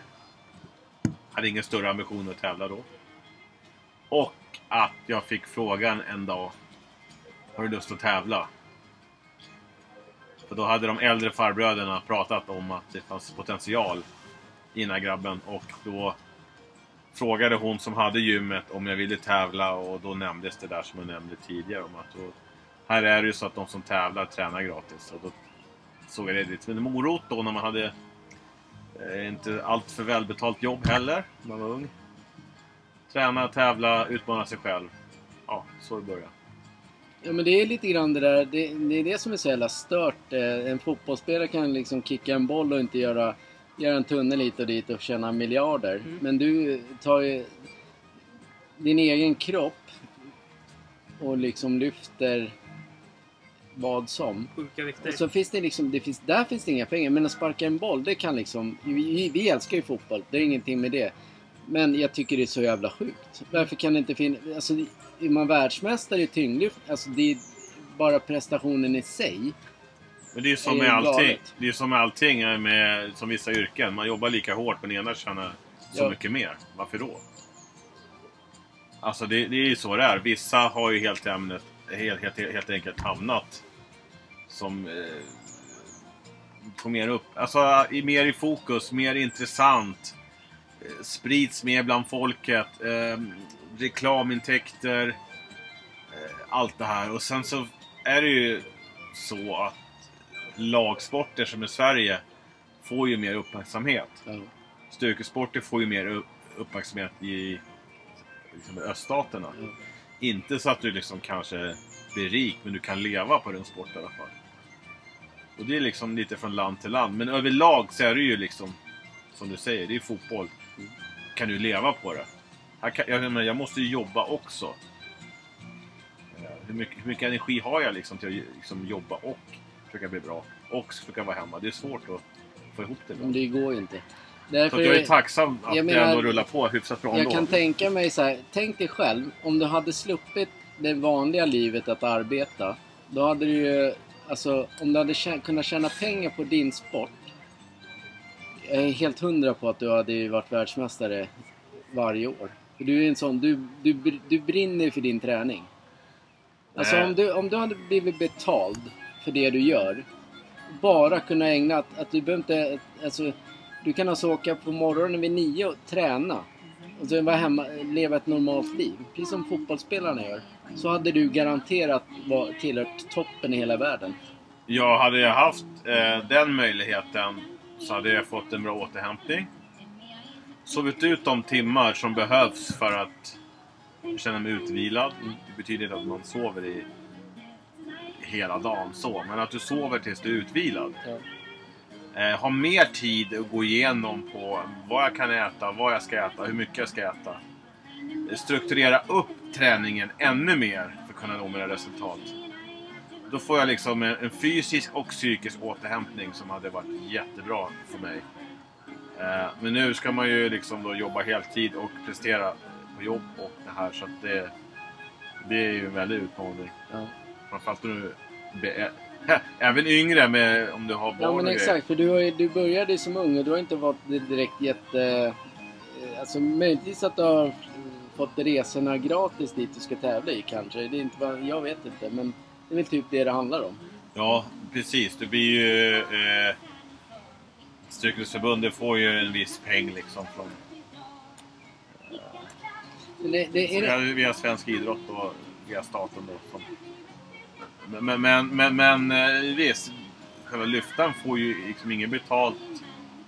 Hade ingen större ambition att tävla då. Och att jag fick frågan en dag. Har du lust att tävla? För då hade de äldre farbröderna pratat om att det fanns potential i den här grabben. Och då frågade hon som hade gymmet om jag ville tävla och då nämndes det där som jag nämnde tidigare om att då, här är det ju så att de som tävlar tränar gratis. Och då såg jag det lite som en morot då när man hade eh, inte allt för välbetalt jobb heller när man var ung. Träna, tävla, utmana sig själv. Ja, så det började. Ja men det är lite grann det där, det, det är det som är så jävla stört. Eh, En fotbollsspelare kan liksom kicka en boll och inte göra, göra en tunnel hit och dit och tjäna miljarder. Mm. Men du tar ju din egen kropp och liksom lyfter vad som. Sjuka vikter. Så finns det liksom, det finns, där finns det inga pengar. Men att sparka en boll, det kan liksom... Vi, vi älskar ju fotboll, det är ingenting med det. Men jag tycker det är så jävla sjukt. Varför kan det inte finnas... Alltså, är man världsmästare i tyngdlyft, alltså det är bara prestationen i sig. Men det är ju som är med allting. galet. Det är som med allting med som vissa yrken. Man jobbar lika hårt men ena tjänar så Ja. mycket mer. Varför då? Alltså det, det är ju så det är. Vissa har ju helt, ämnet, helt, helt, helt enkelt hamnat som eh, får mer upp, alltså i, mer i fokus, mer intressant. Eh, sprids mer bland folket. Eh, reklamintäkter. Eh, allt det här. Och sen så är det ju så att lagsporter som i Sverige får ju mer uppmärksamhet. Ja. Styrkesporter får ju mer upp- uppmärksamhet i liksom, öststaterna. Ja. Inte så att du liksom kanske blir rik, men du kan leva på din sport i alla fall. Och det är liksom lite från land till land. Men överlag så är det ju liksom, som du säger, det är fotboll. Kan du leva på det? Jag, kan, jag, jag måste ju jobba också. Eh, Hur mycket, hur mycket energi har jag liksom till att liksom jobba och försöka bli bra? Och försöka vara hemma. Det är svårt att få ihop det. Men det går inte. Så Därför jag är tacksam att jag menar, ändå rullar på hyfsat bra Jag ändå. kan tänka mig så här, tänk dig själv om du hade sluppit det vanliga livet att arbeta. Då hade du ju, alltså om du hade kunnat tjäna pengar på din sport. Jag är helt hundra på att du hade ju varit världsmästare varje år. För du är en sån, du, du, du brinner för din träning. Alltså om du, om du hade blivit betald för det du gör. Bara kunna ägna, att, att du behöver inte, alltså du kan alltså åka på morgonen vid nio och träna. Och sen vara hemma, leva ett normalt liv. Precis som fotbollsspelarna gör. Så hade du garanterat var, tillhört toppen i hela världen. Jag hade jag haft eh, den möjligheten så hade jag fått en bra återhämtning. Sovit ut de timmar som behövs för att känna mig utvilad. Det betyder inte att man sover i hela dagen så, men att du sover tills du är utvilad. Eh, ha mer tid att gå igenom på vad jag kan äta, vad jag ska äta, hur mycket jag ska äta. Strukturera upp träningen ännu mer för att kunna nå mina resultat. Då får jag liksom en, en fysisk och psykisk återhämtning som hade varit jättebra för mig. Eh, men nu ska man ju liksom då jobba heltid och prestera på jobb och det här så att det, det är ju en väldig utmaning. Ja. Framförallt nu be- (laughs) även yngre med, om du har barn Ja men exakt, för du, har, du började som ung och du har inte varit direkt jätte... eh, Alltså möjligtvis att du har eh, fått resorna gratis dit du ska tävla i kanske. Det är inte vad, jag vet inte men det är väl typ det det handlar om. Ja, precis. Det blir ju... Eh, Strykelserbundet får ju en viss peng liksom från det, det är via, det, via svensk idrott och via staten då. Som, men, men, men, men eh, visst, själva lyftaren får ju liksom inget betalt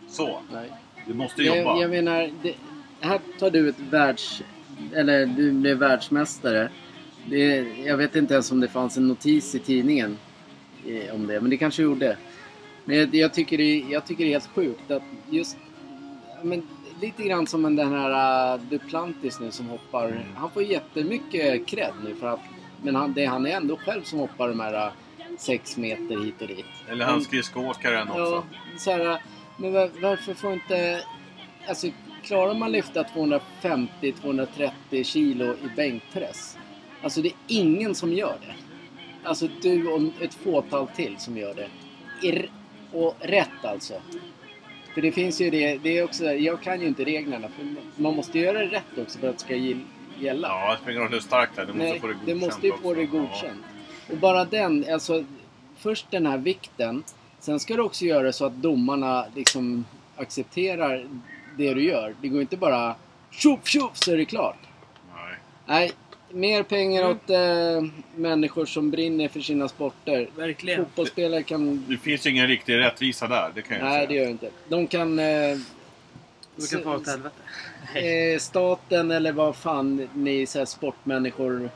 så. nej. Du måste Jag, jobba. jag menar, det, här tar du ett världs... Eller du blev världsmästare. Det, jag vet inte ens om det fanns en notis i tidningen eh, om det, men det kanske gjorde. Men jag, tycker, det, jag tycker det är helt sjukt att just... Men, lite grann som den här uh, Duplantis nu som hoppar. Han får jättemycket cred nu för att... Men han, det, han är ändå själv som hoppar de här uh, sex meter hit och dit. Eller han skridskoåkaren också. Ja, så här, men var, varför får inte... Alltså, klarar man lyfta 250-230 kilo i bänkpress? Alltså det är ingen som gör det. Alltså du och ett fåtal till som gör det. Och rätt alltså. För det finns ju det, det är också, jag kan ju inte reglerna. För man måste göra det rätt också för att det ska gälla. Ja, det spelar ingen roll hur starkt det är. Du måste Nej, få det det godkänt måste ju också. få det godkänt. Och bara den, alltså först den här vikten. Sen ska du också göra så att domarna liksom accepterar det du gör. Det går inte bara tjoff tjoff så är det klart. Ja. Nej. Nej, mer pengar Mm. åt eh, människor som brinner för sina sporter. Verkligen. Fotbollsspelare kan... Det finns ju ingen riktig rättvisa där, det kan jag Nej, det säga. gör det inte. De kan... Eh, Du kan få åt helvete. (laughs) eh, staten eller vad fan ni så här, sportmänniskor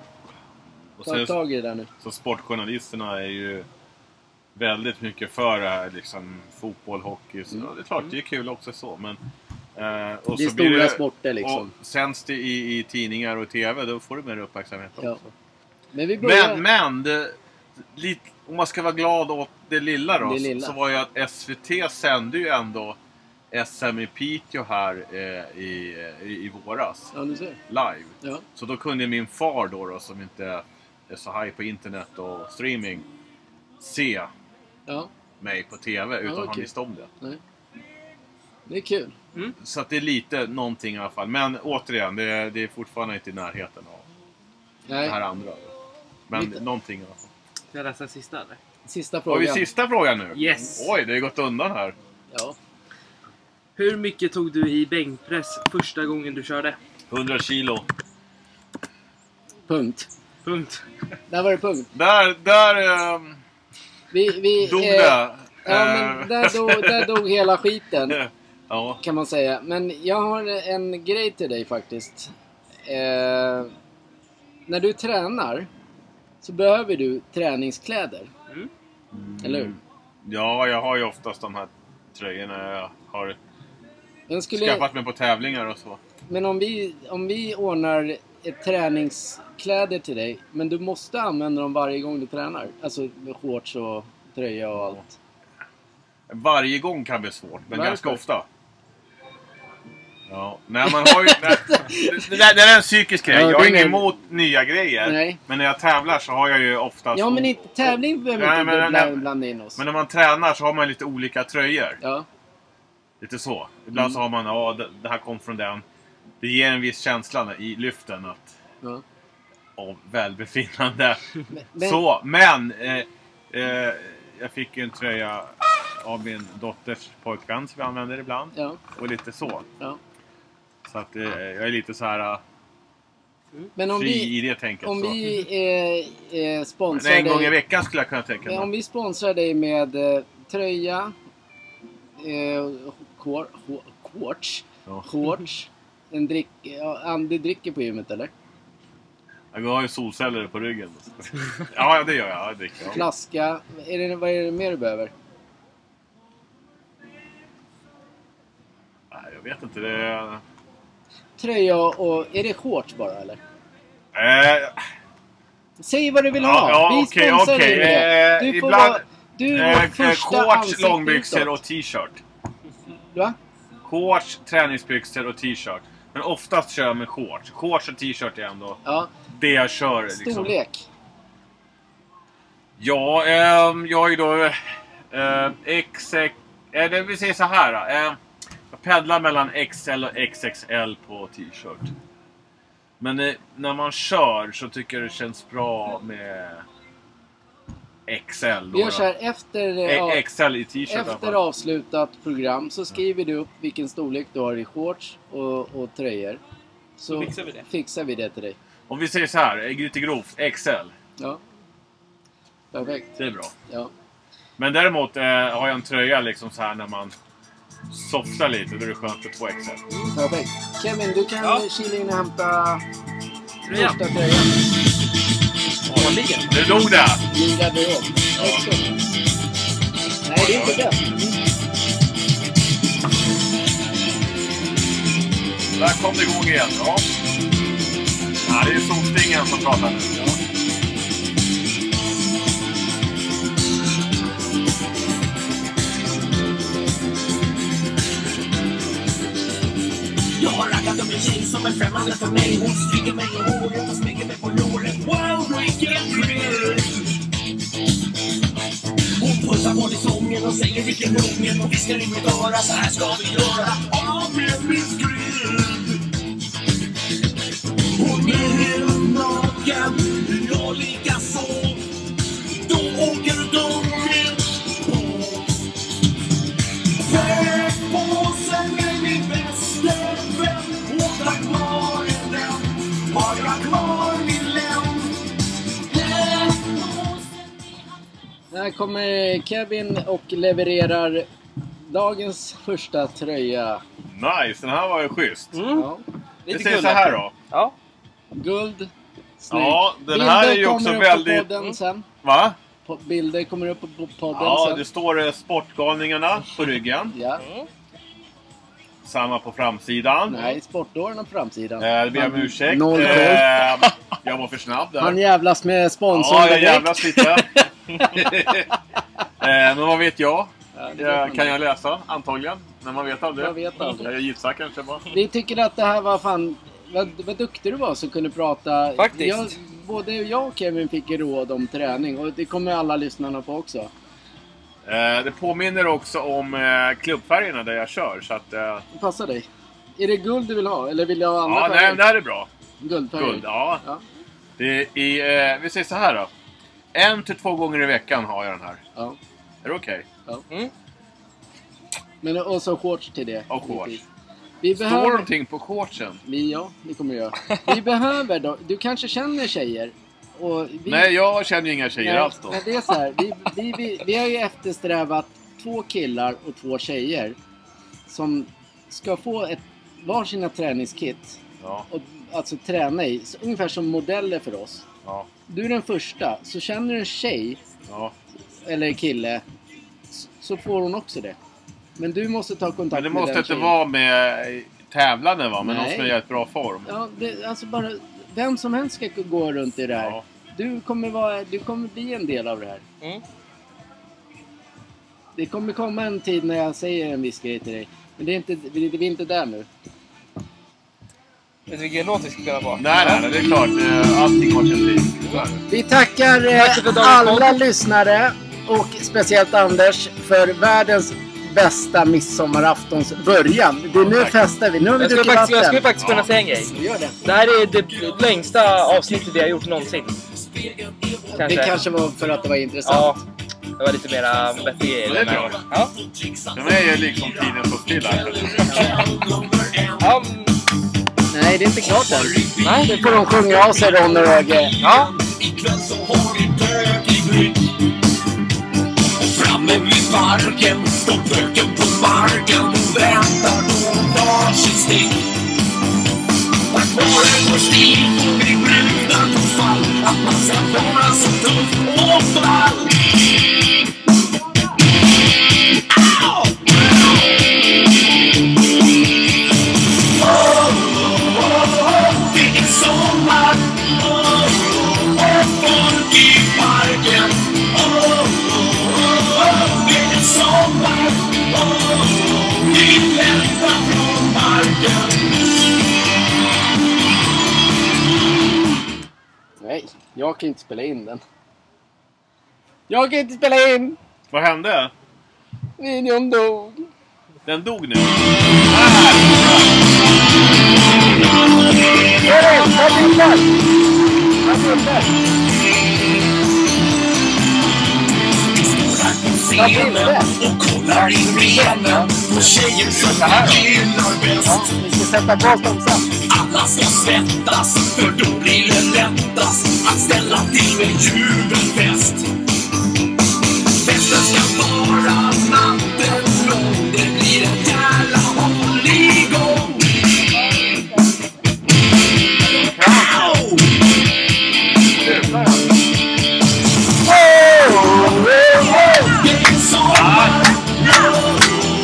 tar tag i det där nu. så sportjournalisterna är ju väldigt mycket för det här, liksom fotboll, hockey. Så Det är klart, det är kul också så, men... Eh, och Det är så stora sporter liksom. Och sänds det i, i tidningar och TV, då får du mer uppmärksamhet också. Ja. Men vi börjar... Men, men! Det, lite, om man ska vara glad åt det lilla då, Det lilla. så var ju att SVT sände ju ändå SM i Piteå här eh, i, i, i våras, Ja, live. Ja. Så då kunde min far då, då som inte är så high på internet och streaming, se Ja, mig på TV utan han okej. visste om det. nej. Det är kul. Så att det är lite någonting i alla fall. Men återigen, det är, det är fortfarande inte i närheten av Nej. det här andra. Men Lite. någonting i alla fall. Ska jag läsa sista eller? Sista Har vi frågan. sista frågan nu? Yes. Oj, det har gått undan här. Ja. Hur mycket tog du i bänkpress första gången du körde? 100 kilo. Punkt. Punkt. Där var det punkt. Där, där ehm, Vi, vi, dog eh, det. Ja, Eh, men där dog, där dog hela skiten. (laughs) ja. Kan man säga. Men jag har en grej till dig faktiskt. Eh, när du tränar så behöver du träningskläder. Mm. Eller hur? ja, jag har ju oftast de här tröjorna jag har Men, skulle, skaffat mig på tävlingar och så. men om, vi, om vi ordnar ett träningskläder till dig, men du måste använda dem varje gång du tränar. Alltså med shorts och tröja och allt. Varje gång kan bli svårt, men Varför? ganska ofta. Ja, nej, man har ju... (laughs) Nej, det, där, det där är en psykisk grej. Ja, jag är inget emot nya grejer. Nej. Men när jag tävlar så har jag ju oftast... Ja, men inte tävling behöver Nej, inte men- blanda, nej. blanda in oss. Men när man tränar så har man lite olika tröjor. Ja, Lite så. Ibland Mm. så har man, ja det, det här kom från den. Det ger en viss känsla i lyften att, ja. av välbefinnande. (laughs) Men, men, Så, men! Eh, eh, jag fick ju en tröja av min dotters pojkvän som jag använder ibland. Ja, Och lite så. ja. Så att eh, jag är lite så här eh, Men om fri vi, i det tänket. om så. vi eh, eh, Men sponsrar en gång i dig, veckan skulle jag kunna tänka men om mig. vi sponsrar dig med eh, tröja, eh, quar- qu- quartz, Ja. en drick, ja, Andy dricker på gymmet eller? Jag har ju solceller på ryggen. (laughs) ja, det gör jag. Jag dricker. Ja. Flaska, är det, vad är det mer du behöver? Nej, jag vet inte. Det är... Tröja och, är det shorts bara eller? Eh, Säg vad du vill ha! Ja, ja, vi okej, sponsrar okej. dig. Eh, Du får ibland- vara, du är eh, eh, första shorts, långbyxor och t-shirt. Va? Shorts, träningsbyxor och t-shirt. Men oftast kör jag med shorts. Shorts och t-shirt är ändå Ja, det jag kör. Liksom. storlek. Ja, ehm, jag är ju då eh, XX... Eh, det vill säga så här. Eh, pendlar mellan XL och XXL på t-shirt. Men eh, när man kör så tycker jag det känns bra med XL. Då, Vi gör så här, efter, eh, Eh, XL i t-shirt i alla efter fall. avslutat program så skriver du upp vilken storlek du har i shorts och, och tröjor. Så Så fixar vi det. fixar vi det till dig. Om vi säger så här, eh, lite grovt, XL. Ja. Perfekt. Det är bra. Ja. Men däremot eh, har jag en tröja liksom så här när man softar lite. Då är det skönt med två XL. Perfekt. Kevin, du kan Ja. kila in och hämta Tröjan. första tröjan. Årligen. Det låg där! Din garderob. Excellent. Nej, det är inte det. Där kom det igång igen. Ja. ja det är solstingen som pratar nu. Ja. En tjej som är främmande för mig. Hon stryker mig i håret och smyger mig på låret. Wow, vilken thrill! Hon pussar på sången och säger vilken ungen och viskar i mitt öra Så här ska vi göra av med min Grill Hon är kommer Kevin och levererar dagens första tröja. Nice, den här var ju schysst. Ja. Vi säger så här då. Ja. Guld. Snyggt. Ja, den här är ju också kommer upp väldigt- på podden sen. Va? Bilder kommer upp på podden Ja, sen. det står eh, Sportgalningarna på ryggen. Ja. Samma på framsidan. Nej, sportåren på framsidan. Eh, det ber jag om ursäkt. Noll. Eh, jag var för snabb där. Han jävlas med sponsorn Ja, jag direkt. jävlas lite. (laughs) (laughs) eh, men vad vet jag? Ja, det kan jag läsa? Antagligen. Men man vet aldrig. Jag vet aldrig. Jag gissar kanske bara. Vi tycker att det här var fan... Vad, vad duktig du var som kunde prata. Faktiskt. Jag, både jag och Kevin fick råd om träning och det kommer alla lyssnarna få också. Eh, det påminner också om eh, klubbfärgerna där jag kör. Så att, eh, Det passar dig. Är det guld du vill ha? Eller vill du ha andra ja, nej, färger? det här är bra. Guldfärger? Guld, ja. Ja. Det är, i, eh, vi säger så här då. En till två gånger i veckan har jag den här. ja. Är det okej? Men och så shorts till det. Och shorts. Vi Står behöver... någonting på shortsen? Vi, ja, det kommer göra. Vi behöver då... Du kanske känner tjejer? Och vi, Nej, jag känner ju inga tjejer Nej, alls då. men det är så här. Vi, vi, vi, vi har ju eftersträvat två killar och två tjejer som ska få ett varsina träningskit Ja, och alltså träna i, så ungefär som modeller för oss. Ja, Du är den första, så känner du en tjej ja. eller kille så får hon också det. Men du måste ta kontakt Men det med måste den inte tjejen. vara med tävlande va? Men någon som är i ett bra form. Ja, det, alltså bara... Vem som helst ska gå runt i det här. Ja. Du, kommer vara, du kommer bli en del av det här. Mm. Det kommer komma en tid när jag säger en viss grej till dig. Men det är inte, vi, vi är inte där nu. Vet du vilken låt vi ska spela på? Nej, nej, nej, det är klart. eh, Allting har sin tid. Är. Vi tackar eh, Tack alla lyssnare och speciellt Anders för världens bästa midsommaraftons början. Det, nu Tack. festar vi. Nu har vi Jag skulle druckit faktiskt, jag skulle vatten. faktiskt kunna säga en grej. Gör det. Det här är det längsta avsnittet vi har gjort någonsin. Kanske. Det kanske var för att det var intressant. Ja. Det var lite mera bättre grejer. Ja, det är bra. Ja. För mig är liksom tiden så stilla. Nej, det är inte klart än. Nej. Nu får de sjunga av sig Ron och Röge. Ja. Ikväll så har vi bökig bryt Framme vid parken står böken på marken och väntar på varsitt steg Tack vare vår stil får vi brudar på fall Att man ska vara så tuff och ball jag kan inte spela in den. Jag kan inte spela in! Vad hände? Videon dog. Den dog nu. scenen och kollar in benen på tjejer som vi gillar bäst. Vi ska sätta på dem sen kallas ska svettas, för då blir det lättast att ställa till med jubelfest. Festen ska vara natten lång, det blir en jävla hålligång. Au! Det är sommar,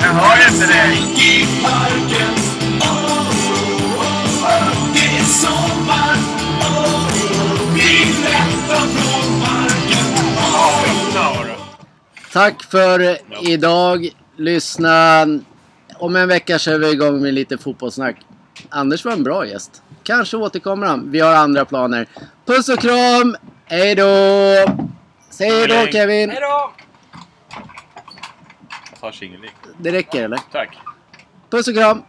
Jag hör inte dig. Tack för idag. Lyssna. Om en vecka kör vi igång med lite fotbollssnack. Anders var en bra gäst. Kanske återkommer han. Vi har andra planer. Puss och kram! Hej då! Säg hej då Kevin! Hejdå! Jag tar. Det räcker eller? Tack. Puss och kram!